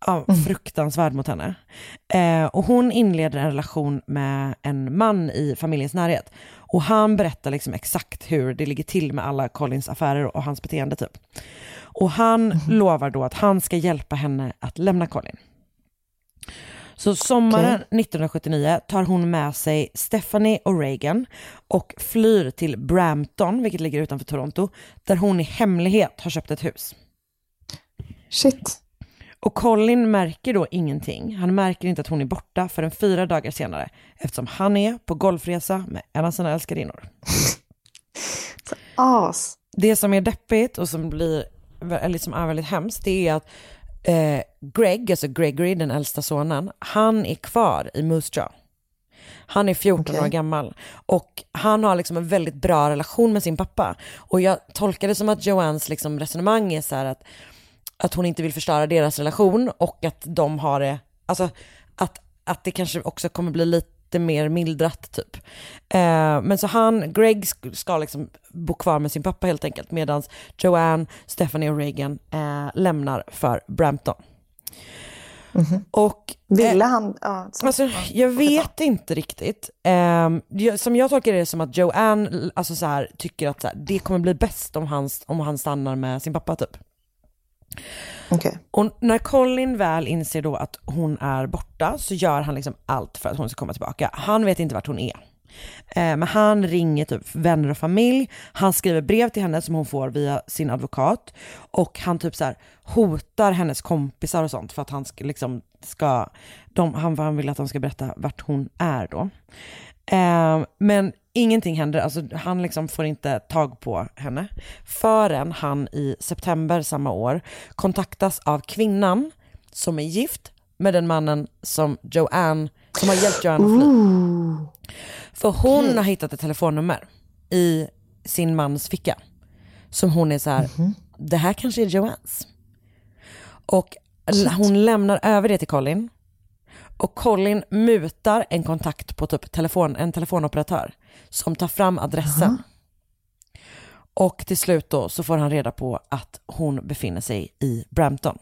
ja, fruktansvärd mot henne. Eh, och hon inleder en relation med en man i familjens närhet. Och han berättar liksom exakt hur det ligger till med alla Collins affärer och hans beteende typ. Och han lovar då att han ska hjälpa henne att lämna Colin. Så sommaren 1979 tar hon med sig Stephanie och Reagan och flyr till Brampton, vilket ligger utanför Toronto, där hon i hemlighet har köpt ett hus. Shit. Och Colin märker då ingenting. Han märker inte att hon är borta förrän fyra dagar senare eftersom han är på golfresa med en av sina älskarinnor. As. Det som är deppigt och som blir eller som är väldigt hemskt det är att eh, Greg, alltså Gregory, den äldsta sonen, han är kvar i Moose Jaw. Han är 14 Okej. år gammal och han har liksom en väldigt bra relation med sin pappa. Och jag tolkar det som att Joannes liksom resonemang är så här att, att hon inte vill förstöra deras relation och att de har det, alltså att, att det kanske också kommer bli lite mer mildrat typ. Eh, men så han, Greg sk- ska liksom bo kvar med sin pappa helt enkelt medan Joanne, Stephanie och Reagan eh, lämnar för Brampton. Och Ville han... Ja, så, Alltså, jag vet inte riktigt. Jag, som jag tolkar det som att Joanne alltså, så här, tycker att så här, det kommer bli bäst om han, om han stannar med sin pappa typ. Okay. Och när Colin väl inser då att hon är borta så gör han liksom allt för att hon ska komma tillbaka. Han vet inte vart hon är. Eh, men han ringer typ vänner och familj, han skriver brev till henne som hon får via sin advokat och han typ så här hotar hennes kompisar och sånt för att han ska, liksom ska, de, han, han vill att de ska berätta vart hon är då. Eh, men ingenting händer, alltså han liksom får inte tag på henne förrän han i september samma år kontaktas av kvinnan som är gift med den mannen som Joanne, som har hjälpt Joanne att fly. För hon har hittat ett telefonnummer i sin mans ficka. Som hon är så här, det här kanske är Joannes. Och l- hon lämnar över det till Colin. Och Colin mutar en kontakt på typ telefon, en telefonoperatör som tar fram adressen. Och till slut då så får han reda på att hon befinner sig i Brampton.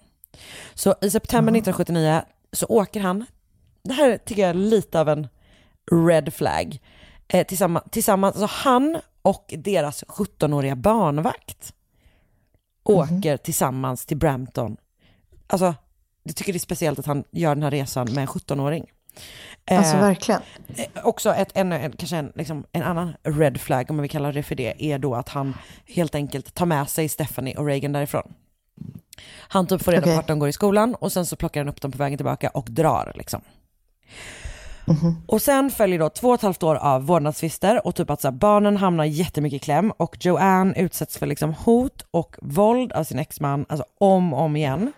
Så i september 1979 så åker han, det här tycker jag är lite av en red flag, eh, tillsammans, tillsammans alltså han och deras 17-åriga barnvakt åker tillsammans till Brampton. Alltså, jag tycker det är speciellt att han gör den här resan med en 17-åring. Alltså Eh, verkligen. Eh, också ett, en, en, kanske en, liksom, en annan red flag, om man vill kalla det för det, är då att han helt enkelt tar med sig Stephanie och Reagan därifrån. Han typ får reda på Okej. vart de går i skolan och sen så plockar han upp dem på vägen tillbaka och drar liksom. Och sen följer då två och ett halvt år av vårdnadstvister och typ att så här, barnen hamnar jättemycket i kläm och Joanne utsätts för liksom hot och våld av sin exman, alltså om och om igen.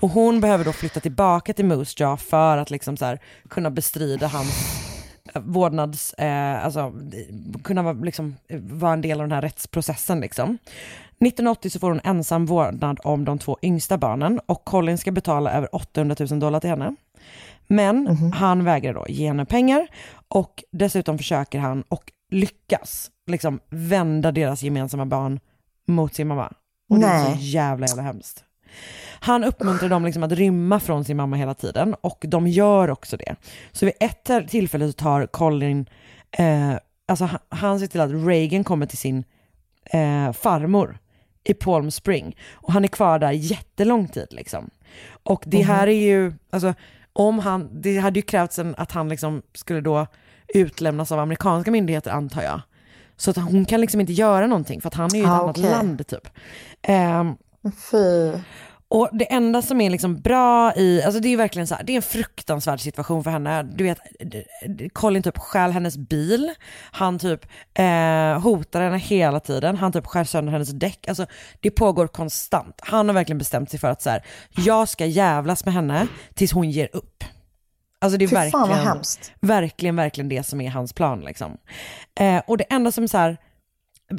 Och hon behöver då flytta tillbaka till Moose Jaw för att liksom så här, kunna bestrida hans eh, vårdnads, eh, alltså kunna vara, liksom, vara en del av den här rättsprocessen liksom. 1980 så får hon ensam vårdnad om de två yngsta barnen och Colin ska betala över 800 000 dollar till henne. Men han vägrar då ge henne pengar och dessutom försöker han och lyckas liksom vända deras gemensamma barn mot sin mamma. Och det är så Nej. jävla jävla hemskt. Han uppmuntrar dem liksom att rymma från sin mamma hela tiden och de gör också det. Så vid ett tillfälle så tar Colin, eh, alltså han, han ser till att Reagan kommer till sin eh, farmor i Palm Spring och han är kvar där jättelång tid liksom. Och det här är ju, alltså om han, det hade ju krävts en, att han liksom skulle då utlämnas av amerikanska myndigheter antar jag. Så att hon kan liksom inte göra någonting för att han är ju i ett Ah, annat okej. land typ. Ehm, Fy. Och det enda som är liksom bra i, alltså det är verkligen så här, det är en fruktansvärd situation för henne. Du vet, Colin typ stjäl hennes bil, han typ eh, hotar henne hela tiden, han typ skär sönder hennes däck. Alltså det pågår konstant. Han har verkligen bestämt sig för att så här, jag ska jävlas med henne tills hon ger upp. Alltså det är verkligen, hemskt. verkligen, verkligen det som är hans plan liksom. Eh, och det enda som så här,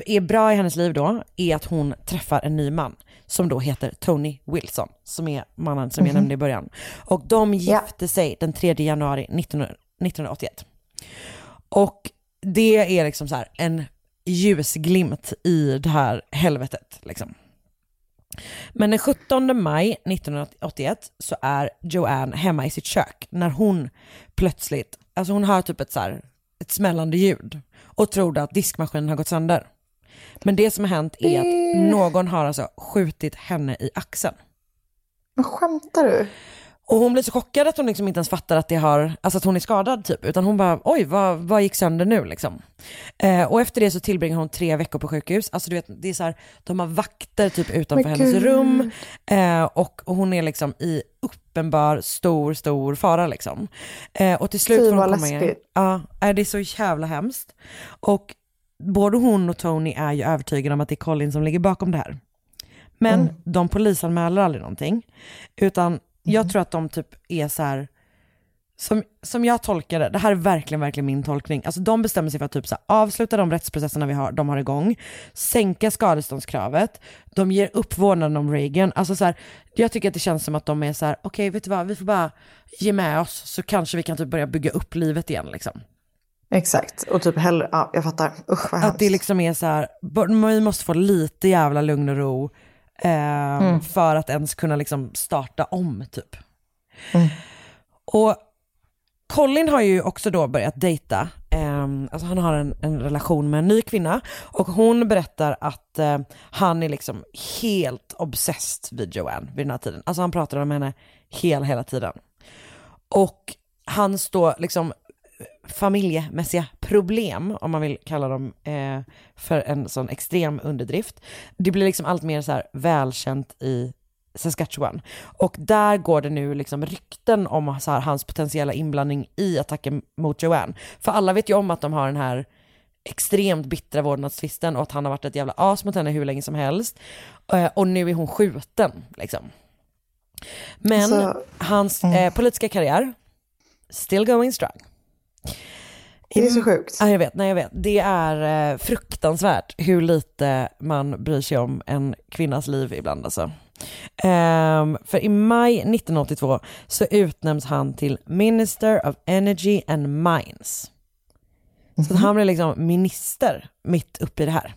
är bra i hennes liv då är att hon träffar en ny man som då heter Tony Wilson, som är mannen som jag nämnde i början. Och de gifte sig den 3 januari 19, 1981. Och det är liksom så här en ljusglimt i det här helvetet liksom. Men den 17 maj 1981 så är Joanne hemma i sitt kök när hon plötsligt, alltså hon hör typ ett så här, ett smällande ljud och tror att diskmaskinen har gått sönder. Men det som har hänt är att någon har alltså skjutit henne i axeln. Men skämtar du? Och hon blir så chockad att hon liksom inte ens fattar att, det har, alltså att hon är skadad typ, utan hon bara oj vad, vad gick sönder nu liksom. Eh, och efter det så tillbringar hon tre veckor på sjukhus, alltså du vet det är så här, de har vakter typ utanför Men hennes gud. rum eh, och, och hon är liksom i uppenbar stor, stor fara liksom. Eh, och till slut Fy, får hon komma läskigt. Ja, eh, det är så jävla hemskt. Och både hon och Tony är ju övertygade om att det är Colin som ligger bakom det här. Men Mm. de polisanmäler aldrig någonting. Utan jag tror att de typ är så här, som, som jag tolkar det, det här är verkligen, verkligen min tolkning. Alltså de bestämmer sig för att typ så här, avsluta de rättsprocesserna vi har, de har igång, sänka skadeståndskravet, de ger upp vårdnaden om Reagan. Alltså så här, jag tycker att det känns som att de är så här, okej vet du vad, vi får bara ge med oss så kanske vi kan typ börja bygga upp livet igen liksom. Exakt, och typ hellre, ja jag fattar. Usch vad Att hemskt. det liksom är så här, vi måste få lite jävla lugn och ro eh, för att ens kunna liksom starta om typ. Och Colin har ju också då börjat dejta, eh, alltså han har en, en relation med en ny kvinna och hon berättar att eh, han är liksom helt obsessed vid Joanne vid den här tiden. Alltså han pratar om henne hela, hela tiden. Och hans då liksom familjemässiga problem, om man vill kalla dem eh, för en sån extrem underdrift. Det blir liksom allt mer så här välkänt i Saskatchewan. Och där går det nu liksom rykten om så här, hans potentiella inblandning i attacken mot Joanne. För alla vet ju om att de har den här extremt bittra vårdnadstvisten och att han har varit ett jävla as mot henne hur länge som helst. Eh, och nu är hon skjuten liksom. Men Alltså, hans eh, politiska karriär, still going strong. Det är så sjukt. Ja, jag vet, nej jag vet. Det är eh, fruktansvärt hur lite man bryr sig om en kvinnas liv ibland alltså. Ehm, för i maj 1982 så utnämns han till Minister of Energy and Mines. Så att han blir liksom minister mitt uppe i det här.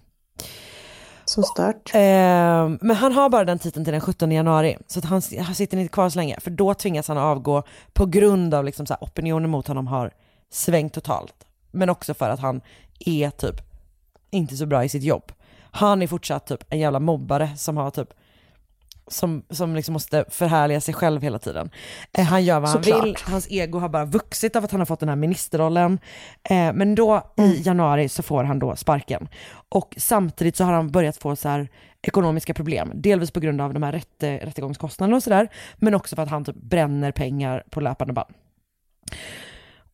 Så stört. Ehm, men han har bara den titeln till den 17 januari, så att han, han sitter inte kvar så länge, för då tvingas han avgå på grund av liksom så opinionen mot honom har svängt totalt. Men också för att han är typ inte så bra i sitt jobb. Han är fortsatt typ en jävla mobbare som har typ som, som liksom måste förhärliga sig själv hela tiden. Eh, han gör vad han Såklart. vill, hans ego har bara vuxit av att han har fått den här ministerrollen. Eh, men då Mm. i januari så får han då sparken. Och samtidigt så har han börjat få så här ekonomiska problem, delvis på grund av de här rätte, rättegångskostnaderna och sådär, men också för att han typ bränner pengar på löpande band.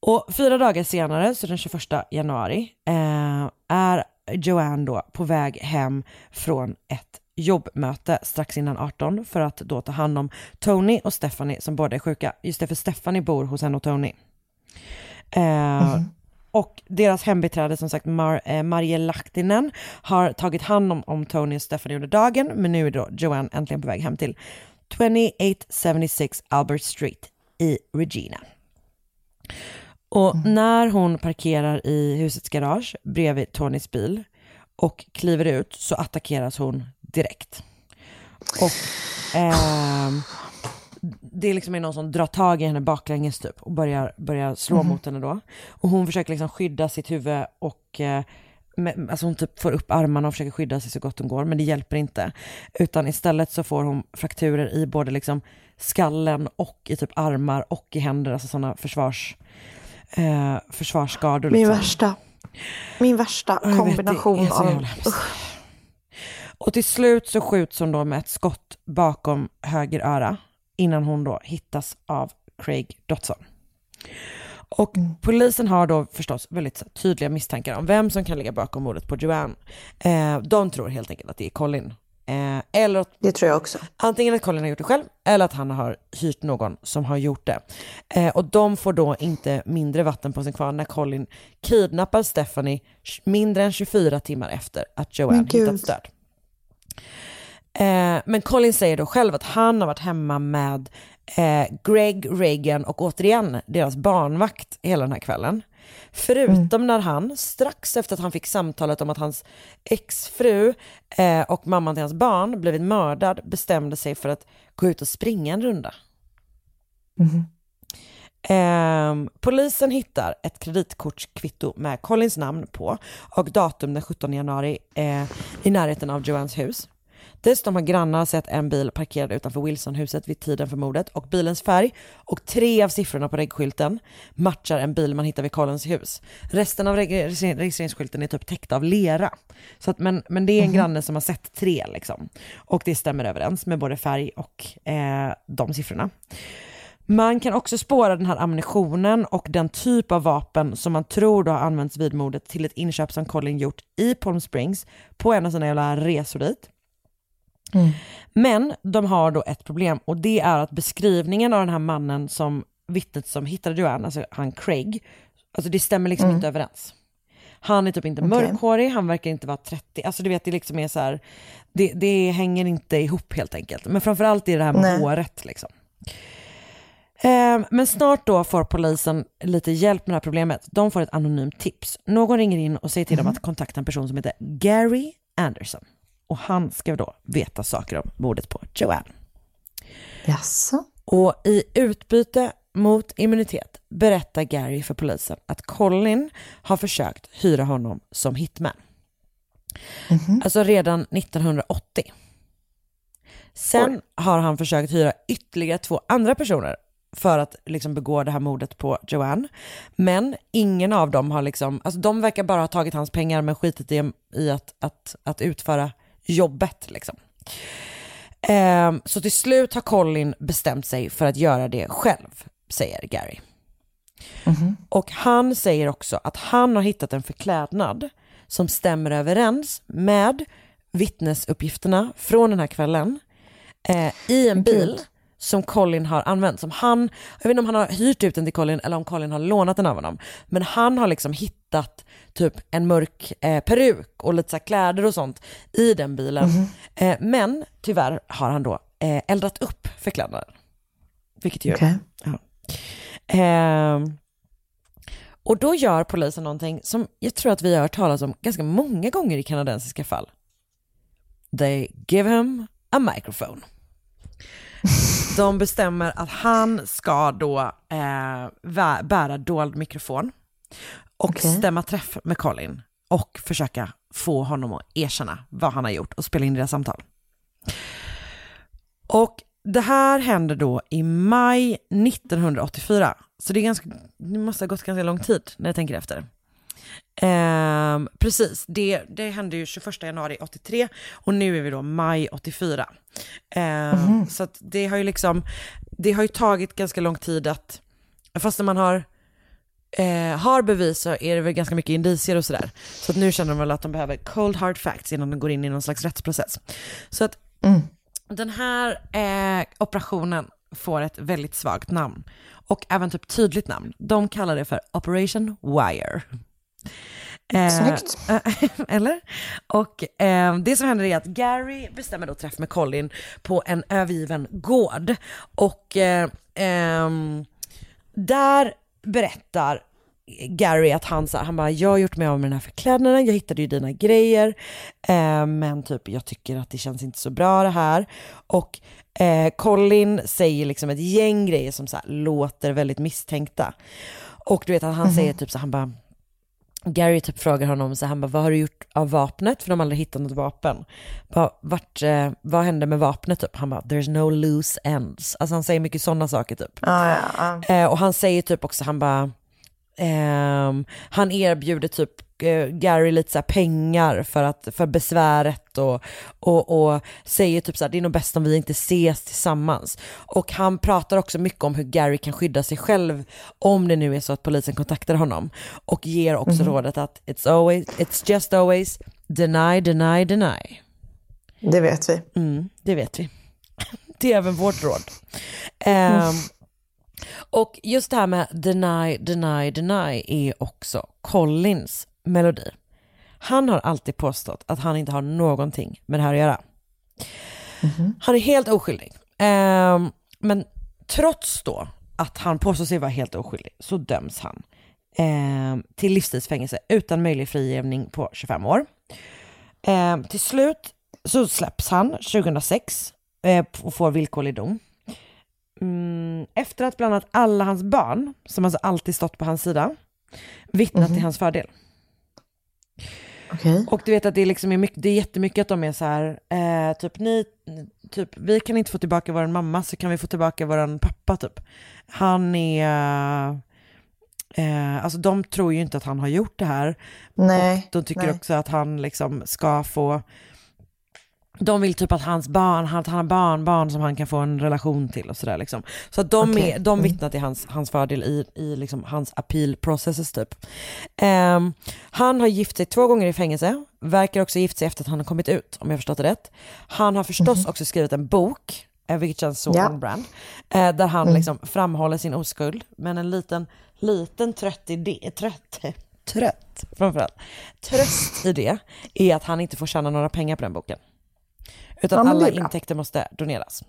Och fyra dagar senare, så den 21 januari, eh, är Joanne då på väg hem från ett jobbmöte strax innan 18 för att då ta hand om Tony och Stephanie som båda är sjuka. Just det, för Stephanie bor hos henne och Tony. Eh, Och deras hembiträde som sagt Mar- eh, Marje Lahtinen har tagit hand om, om Tony och Stephanie under dagen men nu är då Joanne äntligen på väg hem till 2876 Albert Street i Regina. Och när hon parkerar i husets garage bredvid Tonys bil och kliver ut så attackeras hon direkt. Och ehm, det är liksom är någon som drar tag i henne baklänges typ och börjar, börjar slå Mhm. mot henne då. Och hon försöker liksom skydda sitt huvud och eh, med, alltså hon typ får upp armarna och försöker skydda sig så gott hon går, men det hjälper inte. Utan istället så får hon frakturer i både liksom skallen och i typ armar och i händer, alltså sådana försvars, eh, försvarsskador. Min liksom. värsta, min värsta vet, kombination så av... Och till slut så skjuts hon då med ett skott bakom höger öra innan hon då hittas av Craig Dotson. Och polisen har då förstås väldigt här tydliga misstankar om vem som kan ligga bakom mordet på Joanne. Eh, de tror helt enkelt att det är Colin. Eh, eller att, Det tror jag också. antingen att Colin har gjort det själv eller att han har hyrt någon som har gjort det. Eh, och de får då inte mindre vatten på sin kvarn när Colin kidnappar Stephanie mindre än 24 timmar efter att Joanne hittats död. Eh, men Colin säger då själv att han har varit hemma med eh, Greg, Reagan och återigen deras barnvakt hela den här kvällen. Förutom när han, strax efter att han fick samtalet om att hans exfru eh, och mamman till hans barn blivit mördad, bestämde sig för att gå ut och springa en runda. Ehm, polisen hittar ett kreditkortskvitto med Collins namn på och datum den 17 januari eh, i närheten av Joannes hus. Dessutom har grannar sett en bil parkerad utanför Wilsonhuset vid tiden för mordet och bilens färg och tre av siffrorna på reggskylten matchar en bil man hittar vid Collins hus. Resten av reg- registreringsskylten är typ täckt av lera. Så att, men, men det är en granne som har sett tre liksom. Och det stämmer överens med både färg och eh, de siffrorna. Man kan också spåra den här ammunitionen och den typ av vapen som man tror då har använts vid mordet till ett inköp som Colin gjort i Palm Springs på en av sina jävla resor dit. Men de har då ett problem och det är att beskrivningen av den här mannen som vittnet som hittade Joanne, alltså han Craig, alltså det stämmer liksom inte överens. Han är typ inte Okej. mörkhårig, han verkar inte vara 30, alltså du vet det liksom är så här, det, det hänger inte ihop helt enkelt. Men framförallt är det här med Nej. håret liksom. Eh, Men snart då får polisen lite hjälp med det här problemet. De får ett anonymt tips. Någon ringer in och säger till dem att kontakta en person som heter Gary Anderson. Och han ska då veta saker om mordet på Joanne. Jaså? Och i utbyte mot immunitet berättar Gary för polisen att Colin har försökt hyra honom som hitman. Alltså redan 1980. Sen har han försökt hyra ytterligare två andra personer för att liksom begå det här mordet på Joanne. Men ingen av dem har liksom, alltså de verkar bara ha tagit hans pengar men skitit i, i att, att, att utföra jobbet liksom. Ehm, så till slut har Colin bestämt sig för att göra det själv, säger Gary. Och han säger också att han har hittat en förklädnad som stämmer överens med vittnesuppgifterna från den här kvällen eh, i en bil som Colin har använt. Som han, jag vet inte om han har hyrt ut den till Colin eller om Colin har lånat den av honom. Men han har liksom hittat typ en mörk eh, peruk och lite så kläder och sånt i den bilen. Eh, men tyvärr har han då eh, eldat upp förklädnaden. Vilket ju Okej. Ja. Ehm, och då gör polisen någonting som jag tror att vi har hört talas om ganska många gånger i kanadensiska fall. They give him a microphone. De bestämmer att han ska då eh, bära dold mikrofon och Okej. stämma träff med Colin och försöka få honom att erkänna vad han har gjort och spela in deras samtal. Och det här händer då i maj 1984. Så det, är ganska, det måste ha gått ganska lång tid när jag tänker efter. Ehm, precis, det, det hände ju 21 januari 83 och nu är vi då maj 84. Ehm, Så att det har ju liksom, det har ju tagit ganska lång tid att, fast när man har, eh, har bevis så är det väl ganska mycket indicier och sådär. Så att nu känner de väl att de behöver cold hard facts innan de går in i någon slags rättsprocess. Så att den här eh, operationen får ett väldigt svagt namn och även typ tydligt namn. De kallar det för Operation Wire. Eh, Snyggt. eller? Och eh, det som händer är att Gary bestämmer då träff med Colin på en övergiven gård. Och eh, ehm, där berättar Gary att han sa, han bara, jag har gjort mig av med den här förklädnaden, jag hittade ju dina grejer, eh, men typ jag tycker att det känns inte så bra det här. Och eh, Colin säger liksom ett gäng grejer som så låter väldigt misstänkta. Och du vet att han säger typ så han bara, Gary typ frågar honom så han bara, vad har du gjort av vapnet? För de har aldrig hittat något vapen. Bara, vart, eh, vad hände med vapnet typ? Han bara, there's no loose ends. Alltså han säger mycket sådana saker typ. Ja, ja, ja. Eh, och han säger typ också, han bara, ehm, han erbjuder typ eh, Gary lite så pengar för, att, för besväret och, och, och säger typ så här, det är nog bäst om vi inte ses tillsammans. Och han pratar också mycket om hur Gary kan skydda sig själv om det nu är så att polisen kontaktar honom. Och ger också rådet att it's, always, it's just always deny, deny, deny. Det vet vi. Mm, det vet vi. Det är även vårt råd. Ehm, och just det här med deny, deny, deny är också Collins melodi. Han har alltid påstått att han inte har någonting med det här att göra. Han är helt oskyldig. Ehm, men trots då att han påstår sig vara helt oskyldig så döms han ehm, till livstidsfängelse utan möjlig frigivning på 25 år. Ehm, till slut så släpps han 2006 eh, och får villkorlig dom. Mm, efter att bland annat alla hans barn, som alltså alltid stått på hans sida, vittnat till hans fördel. Okej. Och du vet att det är, liksom är mycket, det är jättemycket att de är så här, eh, typ ni, typ vi kan inte få tillbaka vår mamma så kan vi få tillbaka vår pappa typ. Han är, eh, alltså de tror ju inte att han har gjort det här. Nej. Och de tycker nej. också att han liksom ska få, de vill typ att hans barn, att han har barnbarn som han kan få en relation till och sådär liksom. Så att de, Okej. är, de vittnar till hans, hans fördel i, i liksom hans appeal processes typ. Ehm, han har gift sig två gånger i fängelse, verkar också gift sig efter att han har kommit ut, om jag förstått det rätt. Han har förstås också skrivit en bok, eh, vilket känns så Ja. on brand, eh, där han liksom framhåller sin oskuld, men en liten, liten trött idé, trött, trött framförallt, tröst i det är att han inte får tjäna några pengar på den boken. Utan Ja, alla intäkter måste doneras.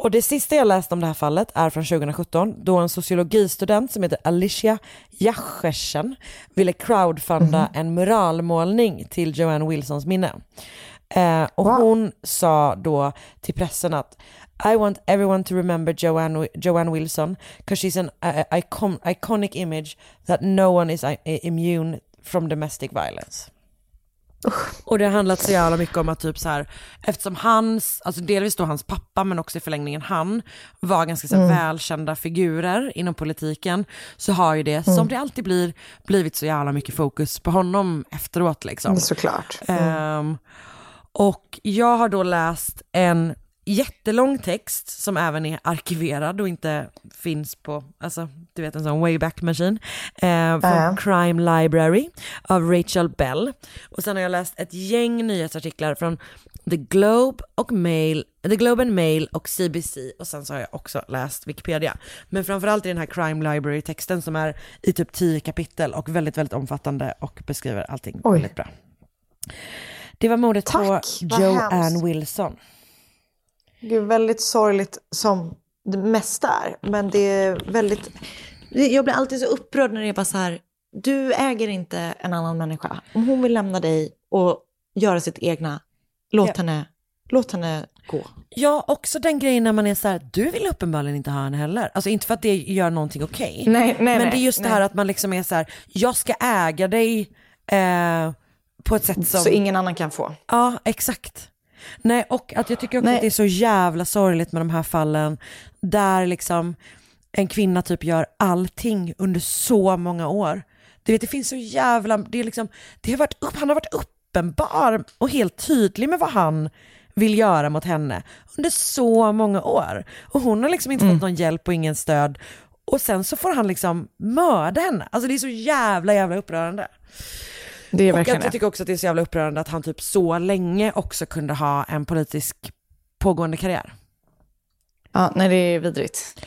Och det sista jag läste om det här fallet är från 2017 då en sociologistudent som heter Alicia Jachersen ville crowdfunda Mhm. en muralmålning till Joanne Wilsons minne. Eh, och Wow. hon sa då till pressen att I want everyone to remember Joanne, Joanne Wilson because she's an uh, icon, iconic image that no one is uh, immune from domestic violence. Och det har handlat så jävla mycket om att typ så här, eftersom hans, alltså delvis då hans pappa men också i förlängningen han, var ganska så här välkända figurer inom politiken, så har ju det, som det alltid blir, blivit så jävla mycket fokus på honom efteråt liksom. Såklart. Ehm, och jag har då läst en jättelång text som även är arkiverad och inte finns på, alltså du vet en sån wayback machine, eh, från Ja. Crime Library av Rachel Bell. Och sen har jag läst ett gäng nyhetsartiklar från The Globe och Mail, The Globe and Mail och CBC och sen så har jag också läst Wikipedia. Men framförallt i den här Crime Library-texten som är i typ tio kapitel och väldigt, väldigt omfattande och beskriver allting Oj. väldigt bra. Det var mordet Tack, på Joanne. Wilson. Gud, väldigt sorgligt som det mesta är. Men det är väldigt... Jag blir alltid så upprörd när det är bara så här, du äger inte en annan människa. Om hon vill lämna dig och göra sitt egna, låt, Ja. henne, låt henne gå. Ja, också den grejen när man är så här, du vill uppenbarligen inte ha henne heller. Alltså inte för att det gör någonting okej. Nej, nej, men nej, det är just det nej. här att man liksom är så här, jag ska äga dig, eh, på ett sätt som... Så ingen annan kan få. Ja, exakt. Nej, och att jag tycker också Nej. att det är så jävla sorgligt med de här fallen där liksom en kvinna typ gör allting under så många år. Du vet, det finns så jävla, det är liksom, det har varit upp, han har varit uppenbar och helt tydlig med vad han vill göra mot henne under så många år. Och hon har liksom inte fått någon hjälp och ingen stöd. Och sen så får han liksom mörda henne. Alltså det är så jävla jävla upprörande. Det är Och verkligen jag tycker också att det är så jävla upprörande att han typ så länge också kunde ha en politisk pågående karriär. Ja, nej, det är vidrigt.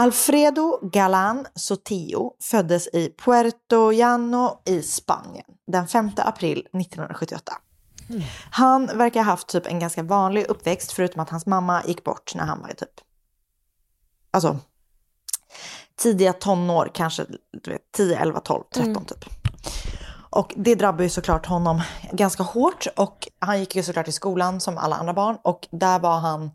Alfredo Galán Sotillo föddes i Puerto Llano i Spanien den 5 april 1978. Han verkar ha haft typ en ganska vanlig uppväxt förutom att hans mamma gick bort när han var typ, alltså tidiga tonår, kanske du vet, 10, 11, 12, 13 typ. Och det drabbar ju såklart honom ganska hårt och han gick ju såklart i skolan som alla andra barn och där var han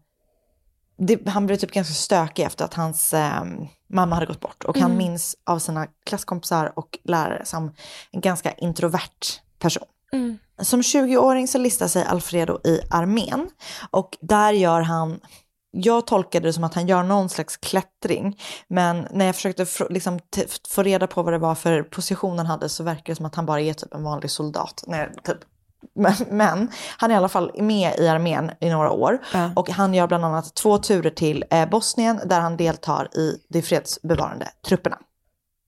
det, han blev typ ganska stökig efter att hans eh, mamma hade gått bort. Och han minns av sina klasskompisar och lärare som en ganska introvert person. Som 20-åring så listar sig Alfredo i armén. Och där gör han, jag tolkade det som att han gör någon slags klättring. Men när jag försökte liksom, få reda på vad det var för position han hade så verkar det som att han bara är typ en vanlig soldat. Nej, typ. Men, han är i alla fall med i armén i några år. Och han gör bland annat två turer till eh, Bosnien där han deltar i de fredsbevarande trupperna.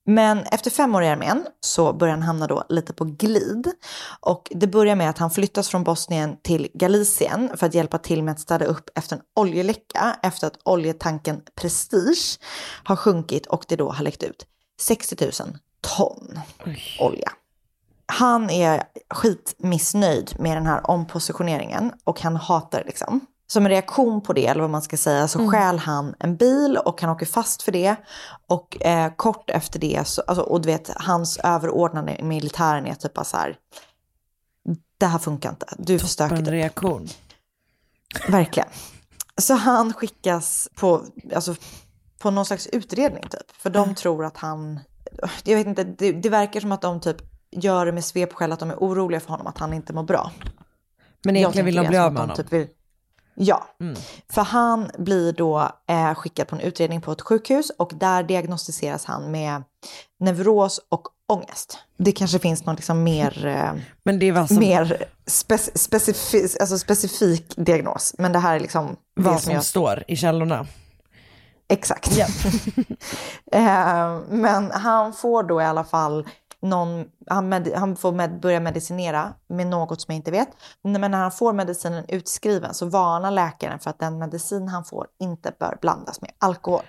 Men efter fem år i armén så börjar han hamna då lite på glid. Och det börjar med att han flyttas från Bosnien till Galicien för att hjälpa till med att städa upp efter en oljeläcka efter att oljetanken Prestige har sjunkit och det då har läckt ut 60 000 ton olja. Han är skitmissnöjd med den här ompositioneringen och han hatar det liksom. Som en reaktion på det, eller vad man ska säga, så stjäl han en bil och han åker fast för det. Och eh, kort efter det, så, alltså, och du vet, hans överordnade i militären är typ bara så här, det här funkar inte, du är för stökig. En reaktion. Verkligen. Så han skickas på, alltså, på någon slags utredning typ. För de tror att han, jag vet inte, det, det verkar som att de typ gör det med svepskäl att de är oroliga för honom, att han inte mår bra. Men egentligen vill de bli av med honom. Typ vill, ja, för han blir då eh, skickad på en utredning på ett sjukhus och där diagnostiseras han med neuros och ångest. Det kanske finns någon liksom mer, eh, Men det var som mer spec- specifik, alltså specifik diagnos. Men det här är liksom vad som jag står i källorna. Exakt. eh, men han får då i alla fall någon, han, med, han får med, börja medicinera med något som jag inte vet. Men när han får medicinen utskriven så varnar läkaren för att den medicin han får inte bör blandas med alkohol.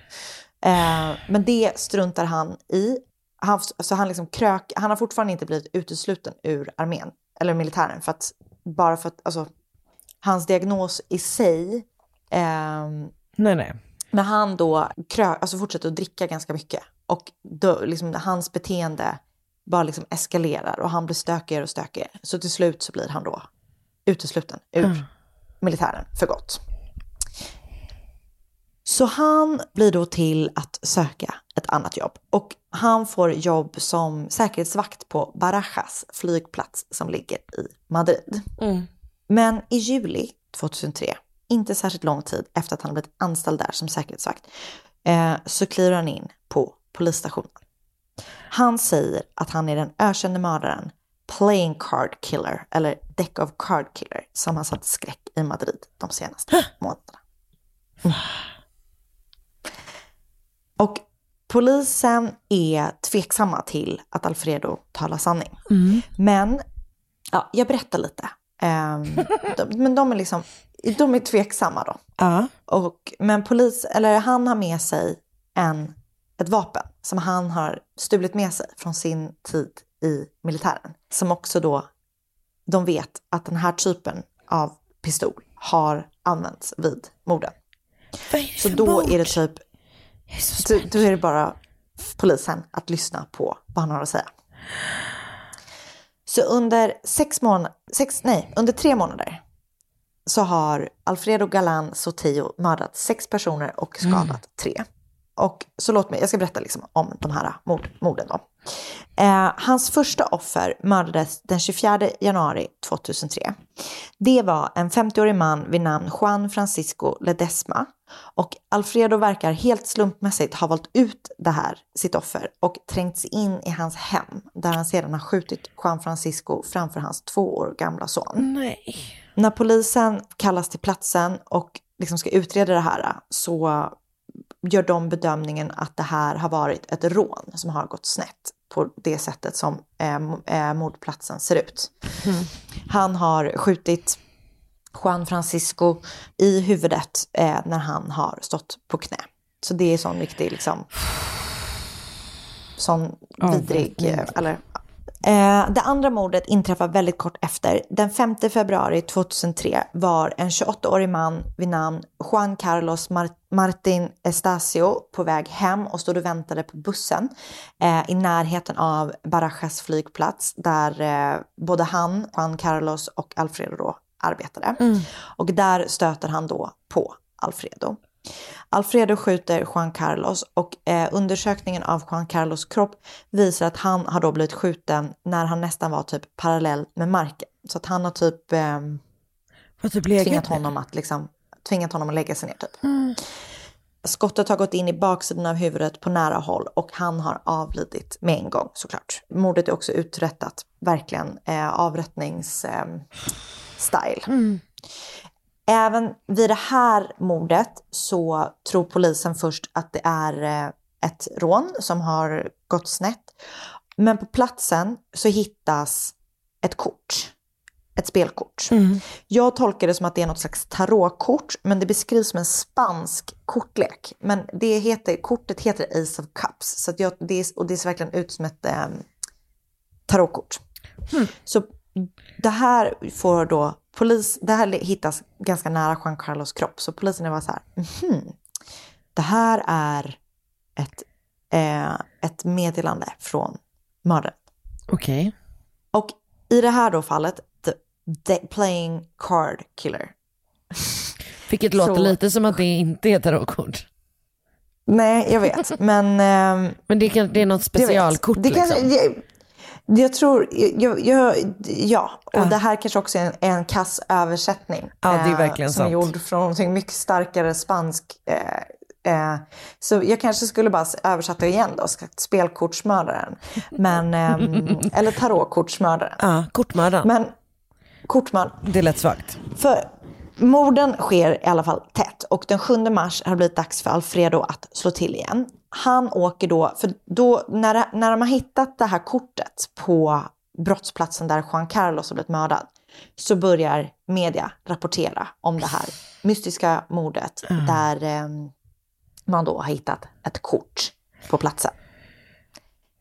Eh, men det struntar han i. Han, så han, liksom krök, han har fortfarande inte blivit utesluten ur armén, eller militären, för att, bara för att alltså, hans diagnos i sig ehm, Nej, nej. när han då krö, alltså fortsätter att dricka ganska mycket och då, liksom, hans beteende bara liksom eskalerar och han blir stökigare och stökigare. Så till slut så blir han då utesluten ur militären för gott. Så han blir då till att söka ett annat jobb och han får jobb som säkerhetsvakt på Barajas flygplats som ligger i Madrid. Men i juli 2003, inte särskilt lång tid efter att han blivit anställd där som säkerhetsvakt, eh, så kliver han in på polisstationen. Han säger att han är den ökände mördaren Playing Card Killer, eller Deck of Card Killer, som har satt skräck i Madrid de senaste månaderna. Mm. Och polisen är tveksamma till att Alfredo talar sanning. Men ja, jag berättar lite. Ehm, de, men de är liksom de är tveksamma då. Ja. Och, men polis, eller han har med sig en, ett vapen som han har stulit med sig från sin tid i militären. Som också då, de vet att den här typen av pistol har använts vid morden. Vad är det Så för då är det typ, då, då är det bara polisen att lyssna på vad han har att säga. Så under sex månader, sex, nej, under tre månader så har Alfredo Galan Sotillo mördat sex personer och skadat tre. Och så låt mig, jag ska berätta liksom om de här mord, morden då. Eh, hans första offer mördades den 24 januari 2003. Det var en 50-årig man vid namn Juan Francisco Ledesma. Och Alfredo verkar helt slumpmässigt ha valt ut det här, sitt offer, och trängts in i hans hem, där han sedan har skjutit Juan Francisco framför hans två år gamla son. Nej. När polisen kallas till platsen och liksom ska utreda det här så gör de bedömningen att det här har varit ett rån som har gått snett på det sättet som eh, eh, mordplatsen ser ut. Han har skjutit Juan Francisco i huvudet eh, när han har stått på knä. Så det är sån riktig liksom sån vidrig, eh, eller det andra mordet inträffar väldigt kort efter. Den 5 februari 2003 var en 28-årig man vid namn Juan Carlos Mar- Martin Estacio på väg hem och stod och väntade på bussen eh, i närheten av Barajas flygplats där eh, både han, Juan Carlos och Alfredo då arbetade. Och där stöter han då på Alfredo. Alfredo skjuter Juan Carlos och eh, undersökningen av Juan Carlos kropp visar att han har då blivit skjuten när han nästan var typ parallell med marken. Så att han har typ, eh, typ tvingat honom att liksom, tvingat honom att lägga sig ner typ. Mm. Skottet har gått in i baksidan av huvudet på nära håll och han har avlidit med en gång såklart. Mordet är också uträttat, verkligen eh, avrättnings eh, style. Även vid det här mordet så tror polisen först att det är eh, ett rån som har gått snett. Men på platsen så hittas ett kort. Ett spelkort. Jag tolkar det som att det är något slags tarotkort, men det beskrivs som en spansk kortlek. Men det heter, kortet heter Ace of Cups, så jag, det är, och det ser verkligen ut som ett eh, tarotkort. Så det här får då polis, det här hittas ganska nära Juan Carlos kropp, så polisen är bara så här, mhm, det här är ett, eh, ett meddelande från mördaren. Okej. Och i det här då fallet, the, the playing card killer. Vilket låter Så- lite som att det inte är tarotkort. Nej, jag vet, men... ehm, Men det, kan, det är något jag vet. specialkort det kan, liksom. jag, jag tror, jag, jag, ja, och Ja. det här kanske också är en, är en kass översättning. Ja, det är eh, verkligen Som är sant. gjord från någonting mycket starkare spansk. Eh, eh, så jag kanske skulle bara översätta igen då, spelkortsmördaren. Men, ehm, eller tarotkortsmördaren. Ja, kortmördaren. Men kortmördaren. Det lät svagt. För morden sker i alla fall tätt och den 7 mars har det blivit dags för Alfredo att slå till igen. Han åker då, för då när, när de har hittat det här kortet på brottsplatsen där Juan Carlos har blivit mördad så börjar media rapportera om det här mystiska mordet där eh, man då har hittat ett kort på platsen.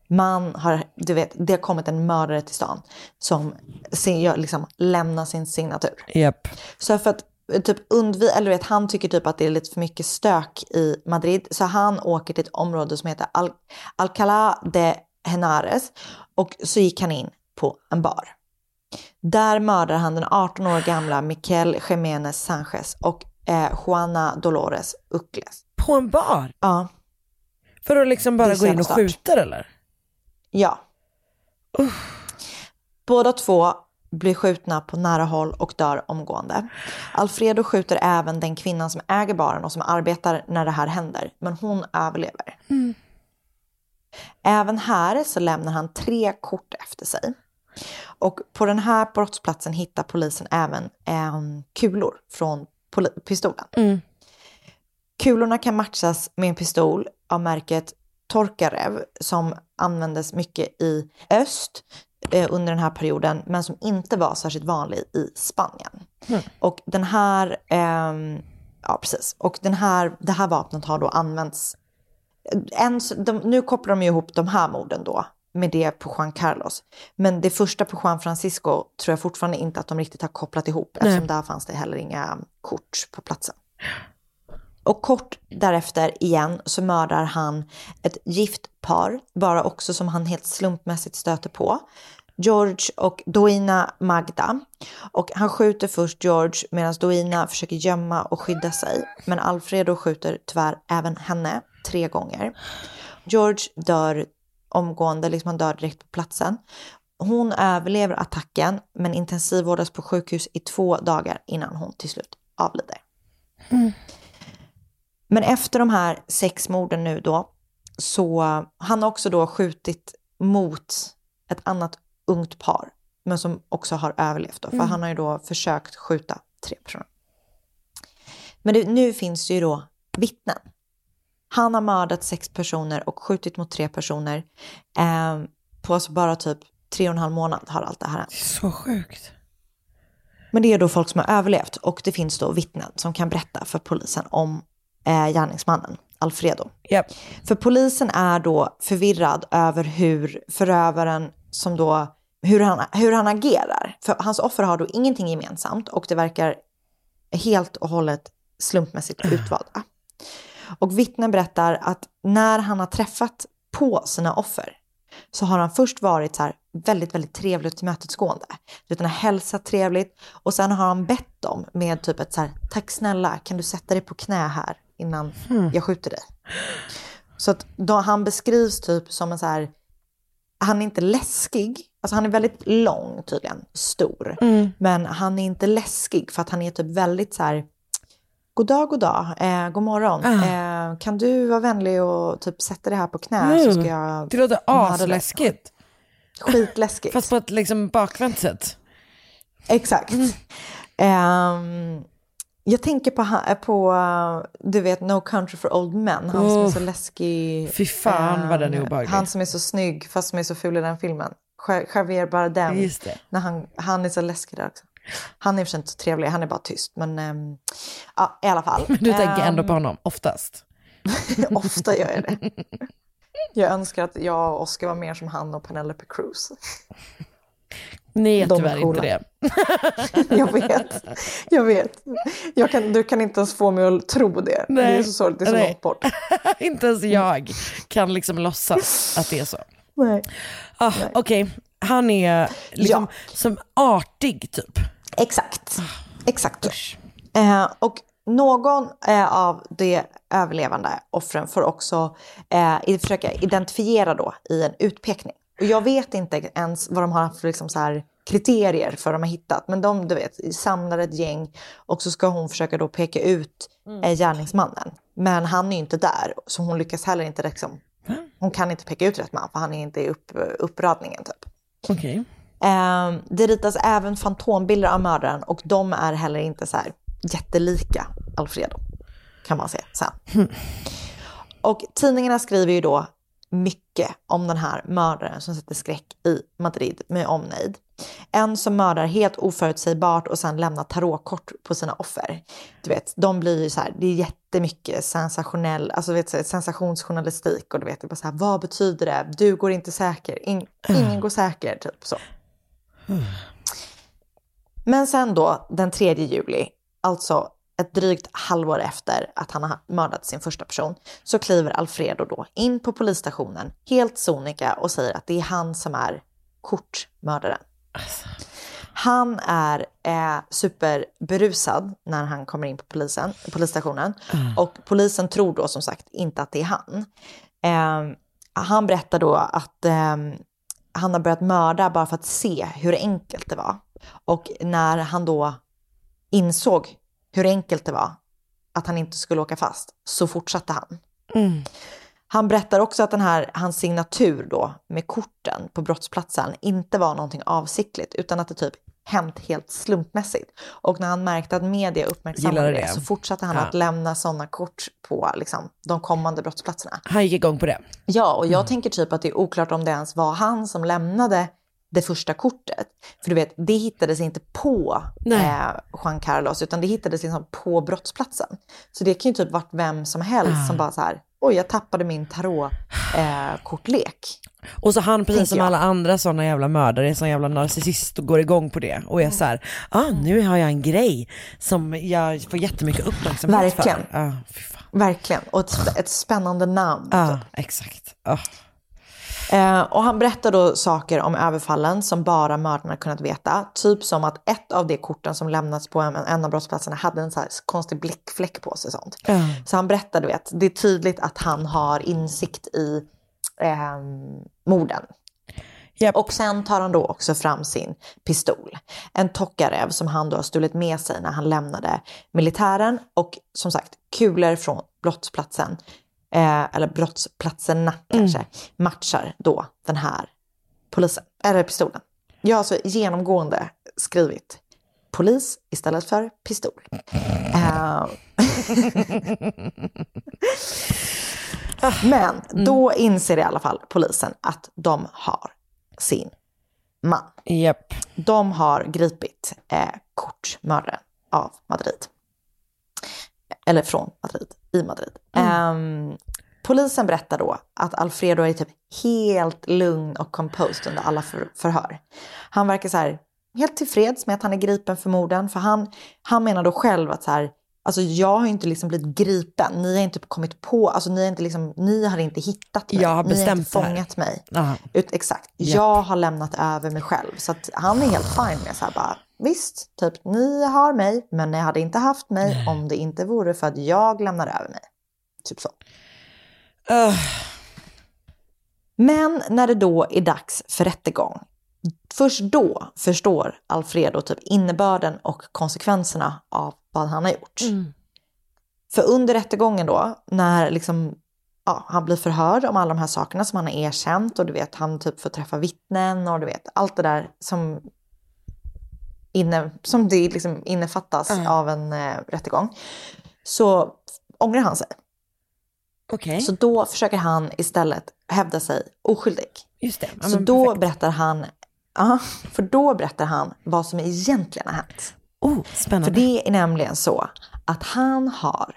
Man har, du vet, det har kommit en mördare till stan som sin, liksom, lämnar sin signatur. Japp. Så för att typ undvika, eller vet, han tycker typ att det är lite för mycket stök i Madrid, så han åker till ett område som heter Al Alcalá de Henares och så gick han in på en bar. Där mördar han den 18 år gamla Miquel Jiménez Sanchez och eh, Juana Dolores Ucles. På en bar? Ja. För att liksom bara gå in och skjuta eller? Ja. Båda två blir skjutna på nära håll och dör omgående. Alfredo skjuter även den kvinnan som äger baren och som arbetar när det här händer, men hon överlever. Även här så lämnar han tre kort efter sig. Och på den här brottsplatsen hittar polisen även em, kulor från pistolen. Kulorna kan matchas med en pistol av märket Torkarev som användes mycket i öst eh, under den här perioden, men som inte var särskilt vanlig i Spanien. Mm. Och den här, ehm, ja precis, och den här, det här vapnet har då använts, en, de, nu kopplar de ju ihop de här morden då med det på Juan Carlos. Men det första på Juan Francisco tror jag fortfarande inte att de riktigt har kopplat ihop, Nej. eftersom där fanns det heller inga kort på platsen. Och kort därefter igen så mördar han ett gift par, bara också som han helt slumpmässigt stöter på. George och Doina Magda. Och han skjuter först George medan Doina försöker gömma och skydda sig. Men Alfredo skjuter tyvärr även henne tre gånger. George dör omgående, liksom han dör direkt på platsen. Hon överlever attacken men intensivvårdas på sjukhus i två dagar innan hon till slut avlider. Men efter de här sex morden nu då, så han har också då skjutit mot ett annat ungt par, men som också har överlevt då, för Mm. han har ju då försökt skjuta tre personer. Men det, nu finns det ju då vittnen. Han har mördat sex personer och skjutit mot tre personer. Eh, på alltså bara typ tre och en halv månad har allt det här hänt. Så sjukt. Men det är då folk som har överlevt och det finns då vittnen som kan berätta för polisen om eh, gärningsmannen, Alfredo. För polisen är då förvirrad över hur förövaren som då, hur han, hur han agerar. För hans offer har då ingenting gemensamt och det verkar helt och hållet slumpmässigt utvalda. Och vittnen berättar att när han har träffat på sina offer så har han först varit så här väldigt, väldigt trevlig och tillmötesgående. Han har hälsat trevligt och sen har han bett dem med typ ett så här, tack snälla, kan du sätta dig på knä här innan Hmm. jag skjuter dig? Så att då han beskrivs typ som en så här, han är inte läskig, alltså han är väldigt lång tydligen, stor, Mm. men han är inte läskig för att han är typ väldigt så här, god dag, god dag, eh, god morgon, Ah. eh, kan du vara vänlig och typ sätta dig här på knä så ska jag Det låter mörda dig?" asläskigt. Skitläskigt. Fast på ett liksom bakvänt sätt. Exakt. Mm. Ehm, jag tänker på, på, uh, du vet, No Country for Old Men. Han som är Oh. så läskig. Fy fan vad den är Ehm, obehaglig. Han som är så snygg fast som är så ful i den filmen. Ja- Javier Bardem. Just det. När han, han är så läskig där också. Han är för sig inte så trevlig, han är bara tyst. Men ehm, ja, i alla fall. Men du tänker ändå Ehm, på honom, oftast. Ofta gör jag det. Jag önskar att jag och Oscar var mer som han och Penelope Cruz. Ni är De är tyvärr coola. inte det. Jag vet. Jag vet. Jag kan, du kan inte ens få mig att tro det. Det är så sorgligt, det är så nej. långt bort. inte ens jag kan liksom låtsas att det är så. Nej. Ah, Okej, han är liksom som artig typ. Exakt. Exakt. Eh, och någon eh, av de överlevande offren får också eh, försöka identifiera då i en utpekning. Och jag vet inte ens vad de har för liksom så här kriterier för de har hittat. Men de, du vet, samlar ett gäng och så ska hon försöka då peka ut eh, gärningsmannen. Men han är ju inte där, så hon lyckas heller inte liksom, hon kan inte peka ut rätt man för han är inte i upp, uppradningen typ. Okej. Eh, det ritas även fantombilder av mördaren och de är heller inte så här jättelika Alfredo, kan man säga sen. Och tidningarna skriver ju då mycket om den här mördaren som sätter skräck i Madrid med omnejd. En som mördar helt oförutsägbart och sen lämnar tarotkort på sina offer. Du vet, de blir ju så här, det är jättemycket sensationell, alltså vet, så sensationsjournalistik och du vet, det är bara så här, vad betyder det? Du går inte säker, In, ingen går säker, typ så. Men sen då, den 3 juli, alltså ett drygt halvår efter att han har mördat sin första person, så kliver Alfredo då in på polisstationen helt sonika och säger att det är han som är kortmördaren. Han är eh, superberusad när han kommer in på polisen, polisstationen och polisen tror då som sagt inte att det är han. Eh, han berättar då att eh, han har börjat mörda bara för att se hur enkelt det var. Och när han då insåg hur enkelt det var att han inte skulle åka fast så fortsatte han. Mm. Han berättar också att den här, hans signatur då med korten på brottsplatsen inte var någonting avsiktligt utan att det typ hänt helt slumpmässigt. Och när han märkte att media uppmärksammade det, det. så fortsatte han Ja. att lämna sådana kort på liksom, de kommande brottsplatserna. Han gick igång på det. Ja, och jag tänker typ att det är oklart om det ens var han som lämnade det första kortet. För du vet, det hittades inte på eh, Juan Carlos, utan det hittades liksom på brottsplatsen. Så det kan ju typ varit vem som helst Ah. som bara så här, oj jag tappade min tarotkortlek. Eh. Och så han precis som jag. alla andra sådana jävla mördare är sån jävla narcissist och går igång på det och är så här, ah nu har jag en grej som jag får jättemycket uppmärksamhet Verkligen. för. Fan. Verkligen, och ett, ett spännande namn. Ja, exakt. Ah. Eh, och han berättar då saker om överfallen som bara mördarna kunnat veta. Typ som att ett av de korten som lämnats på en, en av brottsplatserna hade en så här konstig blickfläck på sig. Sånt. Ja. Så han berättar, du vet, det är tydligt att han har insikt i eh, morden. Och sen tar han då också fram sin pistol. En Tokarev som han då har stulit med sig när han lämnade militären. Och som sagt, kulor från brottsplatsen, eh, eller brottsplatserna kanske, matchar då den här polisen, eller pistolen. Jag har alltså genomgående skrivit polis istället för pistol. Eh, Men då inser i alla fall polisen att de har sin man. Japp. De har gripit eh, kortmördaren av Madrid. Eller från Madrid, i Madrid. Ehm, polisen berättar då att Alfredo är typ helt lugn och composed under alla för, förhör. Han verkar så här helt tillfreds med att han är gripen för morden. För han, han menar då själv att så här, alltså jag har inte liksom blivit gripen. Ni har inte kommit på, alltså ni har inte, liksom, ni har inte hittat mig. Jag har ni har inte fångat mig. Ut, exakt. Japp. Jag har lämnat över mig själv. Så han är helt fin med så här bara, visst, typ ni har mig, men ni hade inte haft mig om det inte vore för att jag lämnar över mig. Typ så. Ugh. Men när det då är dags för rättegång, först då förstår Alfredo typ innebörden och konsekvenserna av vad han har gjort. För under rättegången då, när liksom, ja, han blir förhörd om alla de här sakerna som han har erkänt och du vet, han typ får träffa vittnen och du vet, allt det där som, inne, som det liksom innefattas av en eh, rättegång, så ångrar han sig. Okej. Så då försöker han istället hävda sig oskyldig. Just det. Ja, Så då perfekt. berättar han, ja, för då berättar han vad som egentligen har hänt. Oh, spännande. För det är nämligen så att han har,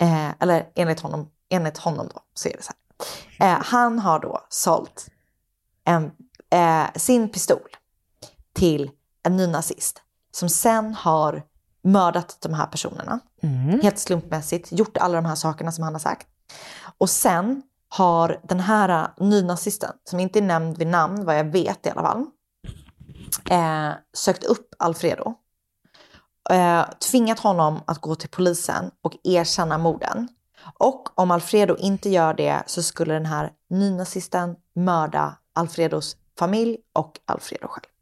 eh, eller enligt honom, enligt honom då, så är det så här. Eh, han har då sålt en, eh, sin pistol till en ny nazist som sen har mördat de här personerna. Mm. Helt slumpmässigt, gjort alla de här sakerna som han har sagt. Och sen har den här nynazisten, som inte är nämnd vid namn, vad jag vet i alla fall, eh, sökt upp Alfredo. Eh, tvingat honom att gå till polisen och erkänna morden. Och om Alfredo inte gör det så skulle den här nynazisten mörda Alfredos familj och Alfredo själv.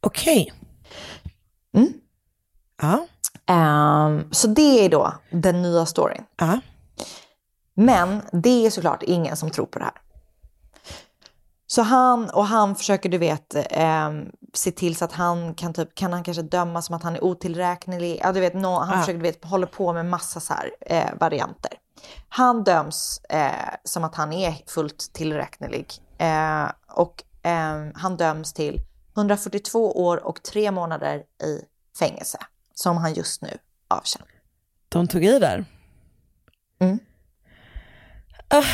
Okej. Mm. Ja. Ehm, så det är då den nya storyn. Ja. Men det är såklart ingen som tror på det här. Så han, och han försöker du vet eh, se till så att han kan typ, kan han kanske dömas som att han är otillräknelig. Ja du vet, nå- han Ja. försöker du vet, håller på med massa så här eh, varianter. Han döms eh, som att han är fullt tillräknelig. Eh, och eh, han döms till 142 år och tre månader i fängelse. Som han just nu avtjänar. De tog i där. Mm. Ah.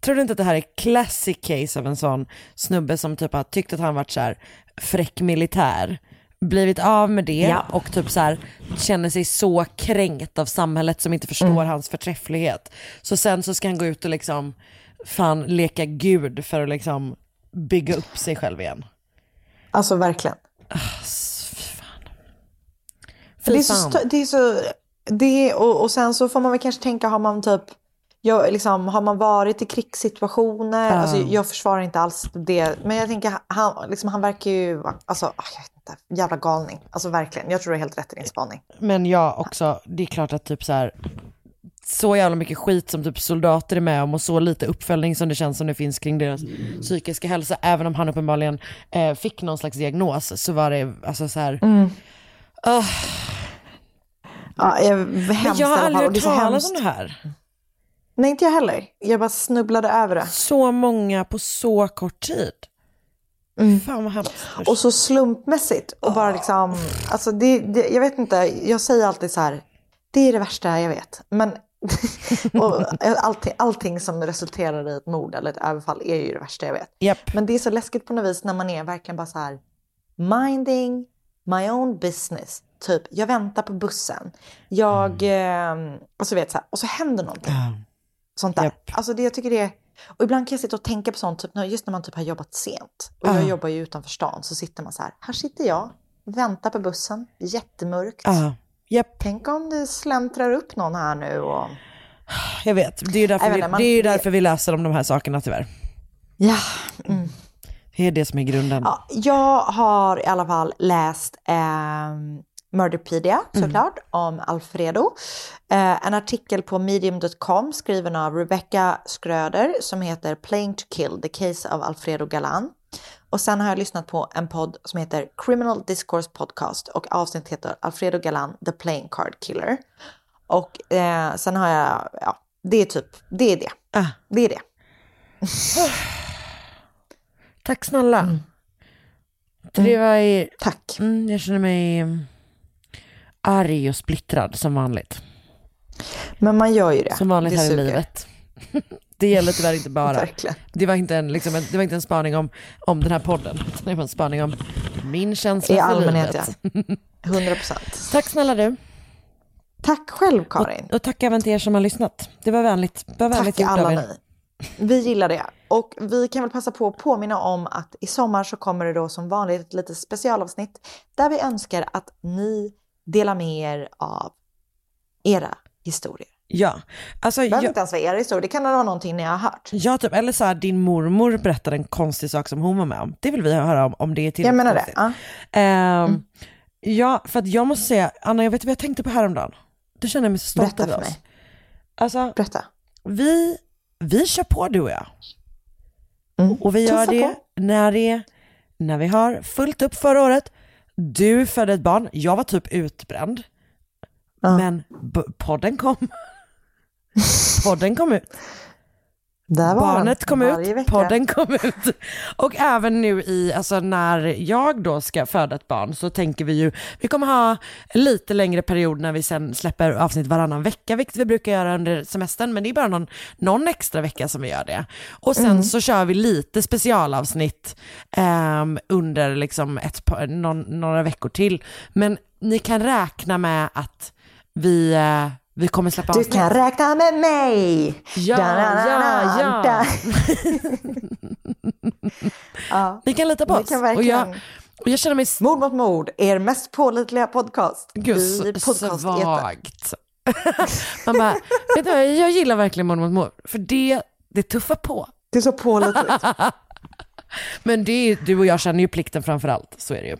tror du inte att det här är classic case av en sån snubbe som typ har tyckt att han varit så här fräck militär, blivit av med det Ja. och typ så här känner sig så kränkt av samhället som inte förstår Mm. hans förträfflighet. Så sen så ska han gå ut och liksom fan leka gud för att liksom bygga upp sig själv igen. Alltså verkligen. Fy det är så, fan. st- det är så, det och, och sen så får man väl kanske tänka, har man typ, jag, liksom, har man varit i krigssituationer? Ja. Alltså, jag försvarar inte alls det, men jag tänker, han, liksom, han verkar ju, alltså, ah, jag vet inte, jävla galning. Alltså verkligen, jag tror du är helt rätt i din spaning. Men jag också, det är klart att typ så här så jävla mycket skit som typ soldater är med om och så lite uppföljning som det känns som det finns kring deras psykiska hälsa. Även om han uppenbarligen eh, fick någon slags diagnos så var det alltså så här. Mm. ah. Ja, jag, hemskt jag har aldrig hört talas om det här. Nej, inte jag heller. Jag bara snubblade över det. Så många på så kort tid. Fan vad hemskt. Och så slumpmässigt. Och bara liksom, alltså det, det, jag vet inte, jag säger alltid så här, det är det värsta jag vet. Men och allting, allting som resulterar i ett mord eller ett överfall är ju det värsta jag vet. Japp. Men det är så läskigt på något vis när man är verkligen bara så här, minding my own business. Typ, jag väntar på bussen. Jag, Mm. eh, och så vet så här, och så händer någonting. Sånt där. Alltså det, jag tycker det är, och ibland kan jag sitta och tänka på sånt, typ, just när man typ har jobbat sent. Och jag Ja. jobbar ju utanför stan, så sitter man så här, här sitter jag, väntar på bussen, jättemörkt. Japp. Tänk om det släntrar upp någon här nu och... Jag vet, det är ju därför, vi, det är därför vi läser om de här sakerna tyvärr. Ja. Mm. Det är det som är grunden. Ja, jag har i alla fall läst ehm, Murderpedia såklart om Alfredo. Eh, en artikel på medium.com skriven av Rebecca Skröder som heter Playing to kill, the case of Alfredo Galan. Och sen har jag lyssnat på en podd som heter Criminal Discourse Podcast och avsnittet heter Alfredo Galan, the playing card killer. Och eh, sen har jag, ja, det är typ, det är det. Ah. Det är det. Tack snälla. Det var i, Tack. Mm, jag känner mig mm, arg och splittrad som vanligt. Men man gör ju det. Som vanligt Det här i livet. Det gäller tyvärr inte bara. Det var inte en, liksom, det var inte en spaning om, om den här podden. utan Det var en spaning om min känsla I för allmänhet, livet. ja. 100 procent. Tack snälla du. Tack själv Karin. Och, och tack även till er som har lyssnat. Det var vänligt, det var vänligt Tack alla ni. Vi gillar det. Och vi kan väl passa på att påminna om att i sommar så kommer det då som vanligt ett litet specialavsnitt där vi önskar att ni delar med er av era historier. Ja, alltså Det behöver jag, inte ens vara era historier, det kan vara någonting ni har hört. ja, typ, eller så här, din mormor berättade en konstig sak som hon var med om. Det vill vi höra om, om det är Jag tillräckligt menar det. konstigt. Ja. Ehm, Ja, för att jag måste säga, Anna, jag vet vad jag tänkte på häromdagen. Du känner mig så stolt Berätta över för oss. mig. Alltså, Berätta. vi, vi kör på du och jag. Och vi gör det på. när, det när vi har fullt upp förra året. Du födde ett barn, jag var typ utbränd. Men b- podden kom. Podden kom ut. Barnet kom ut, vecka. podden kom ut. Och även nu i, alltså när jag då ska föda ett barn så tänker vi ju, vi kommer ha lite längre period när vi sen släpper avsnitt varannan vecka, vilket vi brukar göra under semestern, men det är bara någon, någon extra vecka som vi gör det. Och sen Mm. så kör vi lite specialavsnitt ehm, under liksom ett, någon, några veckor till. Men ni kan räkna med att vi, eh, vi kommer släppa Du avsnitt. kan räkna med mig. Ja, Da-da-da-da, ja, ja. da. ja. Ni kan lita på oss. kan och, verkligen... jag, och jag känner mig Mord mot mord, er mest pålitliga podcast. Gud, i så podcast-etern. svagt. Man bara, vet du, vad, jag gillar verkligen mord mot mord, för det, det tuffar på. Det är så pålitligt. Men det är, du och jag känner ju plikten framför allt, så är det ju.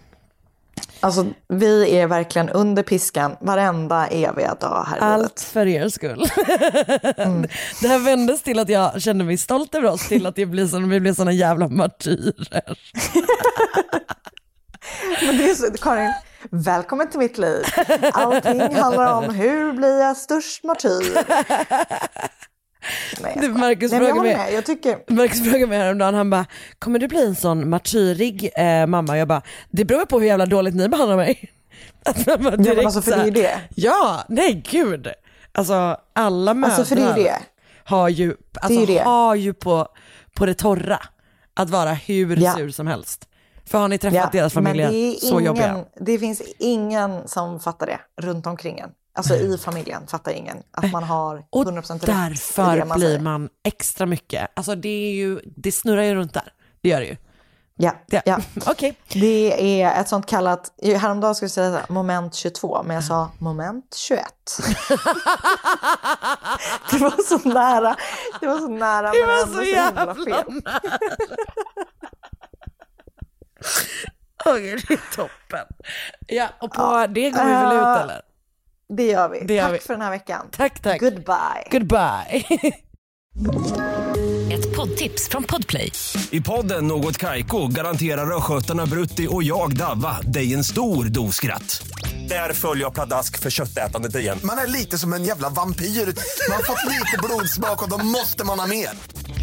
Alltså, vi är verkligen under piskan varenda eviga dag här i Allt livet. för er skull. Det här vändes till att jag kände mig stolt över oss, till att det blir som, vi blir såna jävla martyrer. Men det är så, Karin, välkommen till mitt liv. Allting handlar om hur blir jag störst martyr. Nej, Du, Marcus Nej, jag frågade mig. Jag tycker... Marcus frågade mig häromdagen, han bara, kommer du bli en sån martyrig eh, mamma? Jag bara, det beror på hur jävla dåligt ni behandlar mig. Att man bara Ja, men direkt alltså, för det är ju det. Ja, nej gud. Alltså alla mödrar Alltså, ju det. har ju, alltså, ju har ju på, på det torra att vara hur Ja. sur som helst. För har ni träffat deras men familjer så ingen, jobbiga. Det finns ingen som fattar det runt omkring en. Alltså i familjen fattar ingen att man har 100% rätt i Därför man blir man extra mycket, alltså det är ju, det snurrar ju runt där. Det gör det ju. Ja, Ja. ja. Okej. Det är ett sånt kallat, häromdagen skulle jag säga så moment 22, men jag sa moment 21. det var så nära, det var så nära. Det var så jävla fel. Åh gud, det är toppen. Ja, och på det går vi väl ut Eh, eller? Det gör vi. Det gör Tack vi. för den här veckan. Tack, tack. Goodbye. Goodbye. Ett poddtips från Podplay. I podden Något Kaiko garanterar östgötarna Brutti och jag, Davva, dig en stor dos skratt. Där följer jag pladask för köttätandet igen. Man är lite som en jävla vampyr. Man har fått lite blodsmak och då måste man ha mer.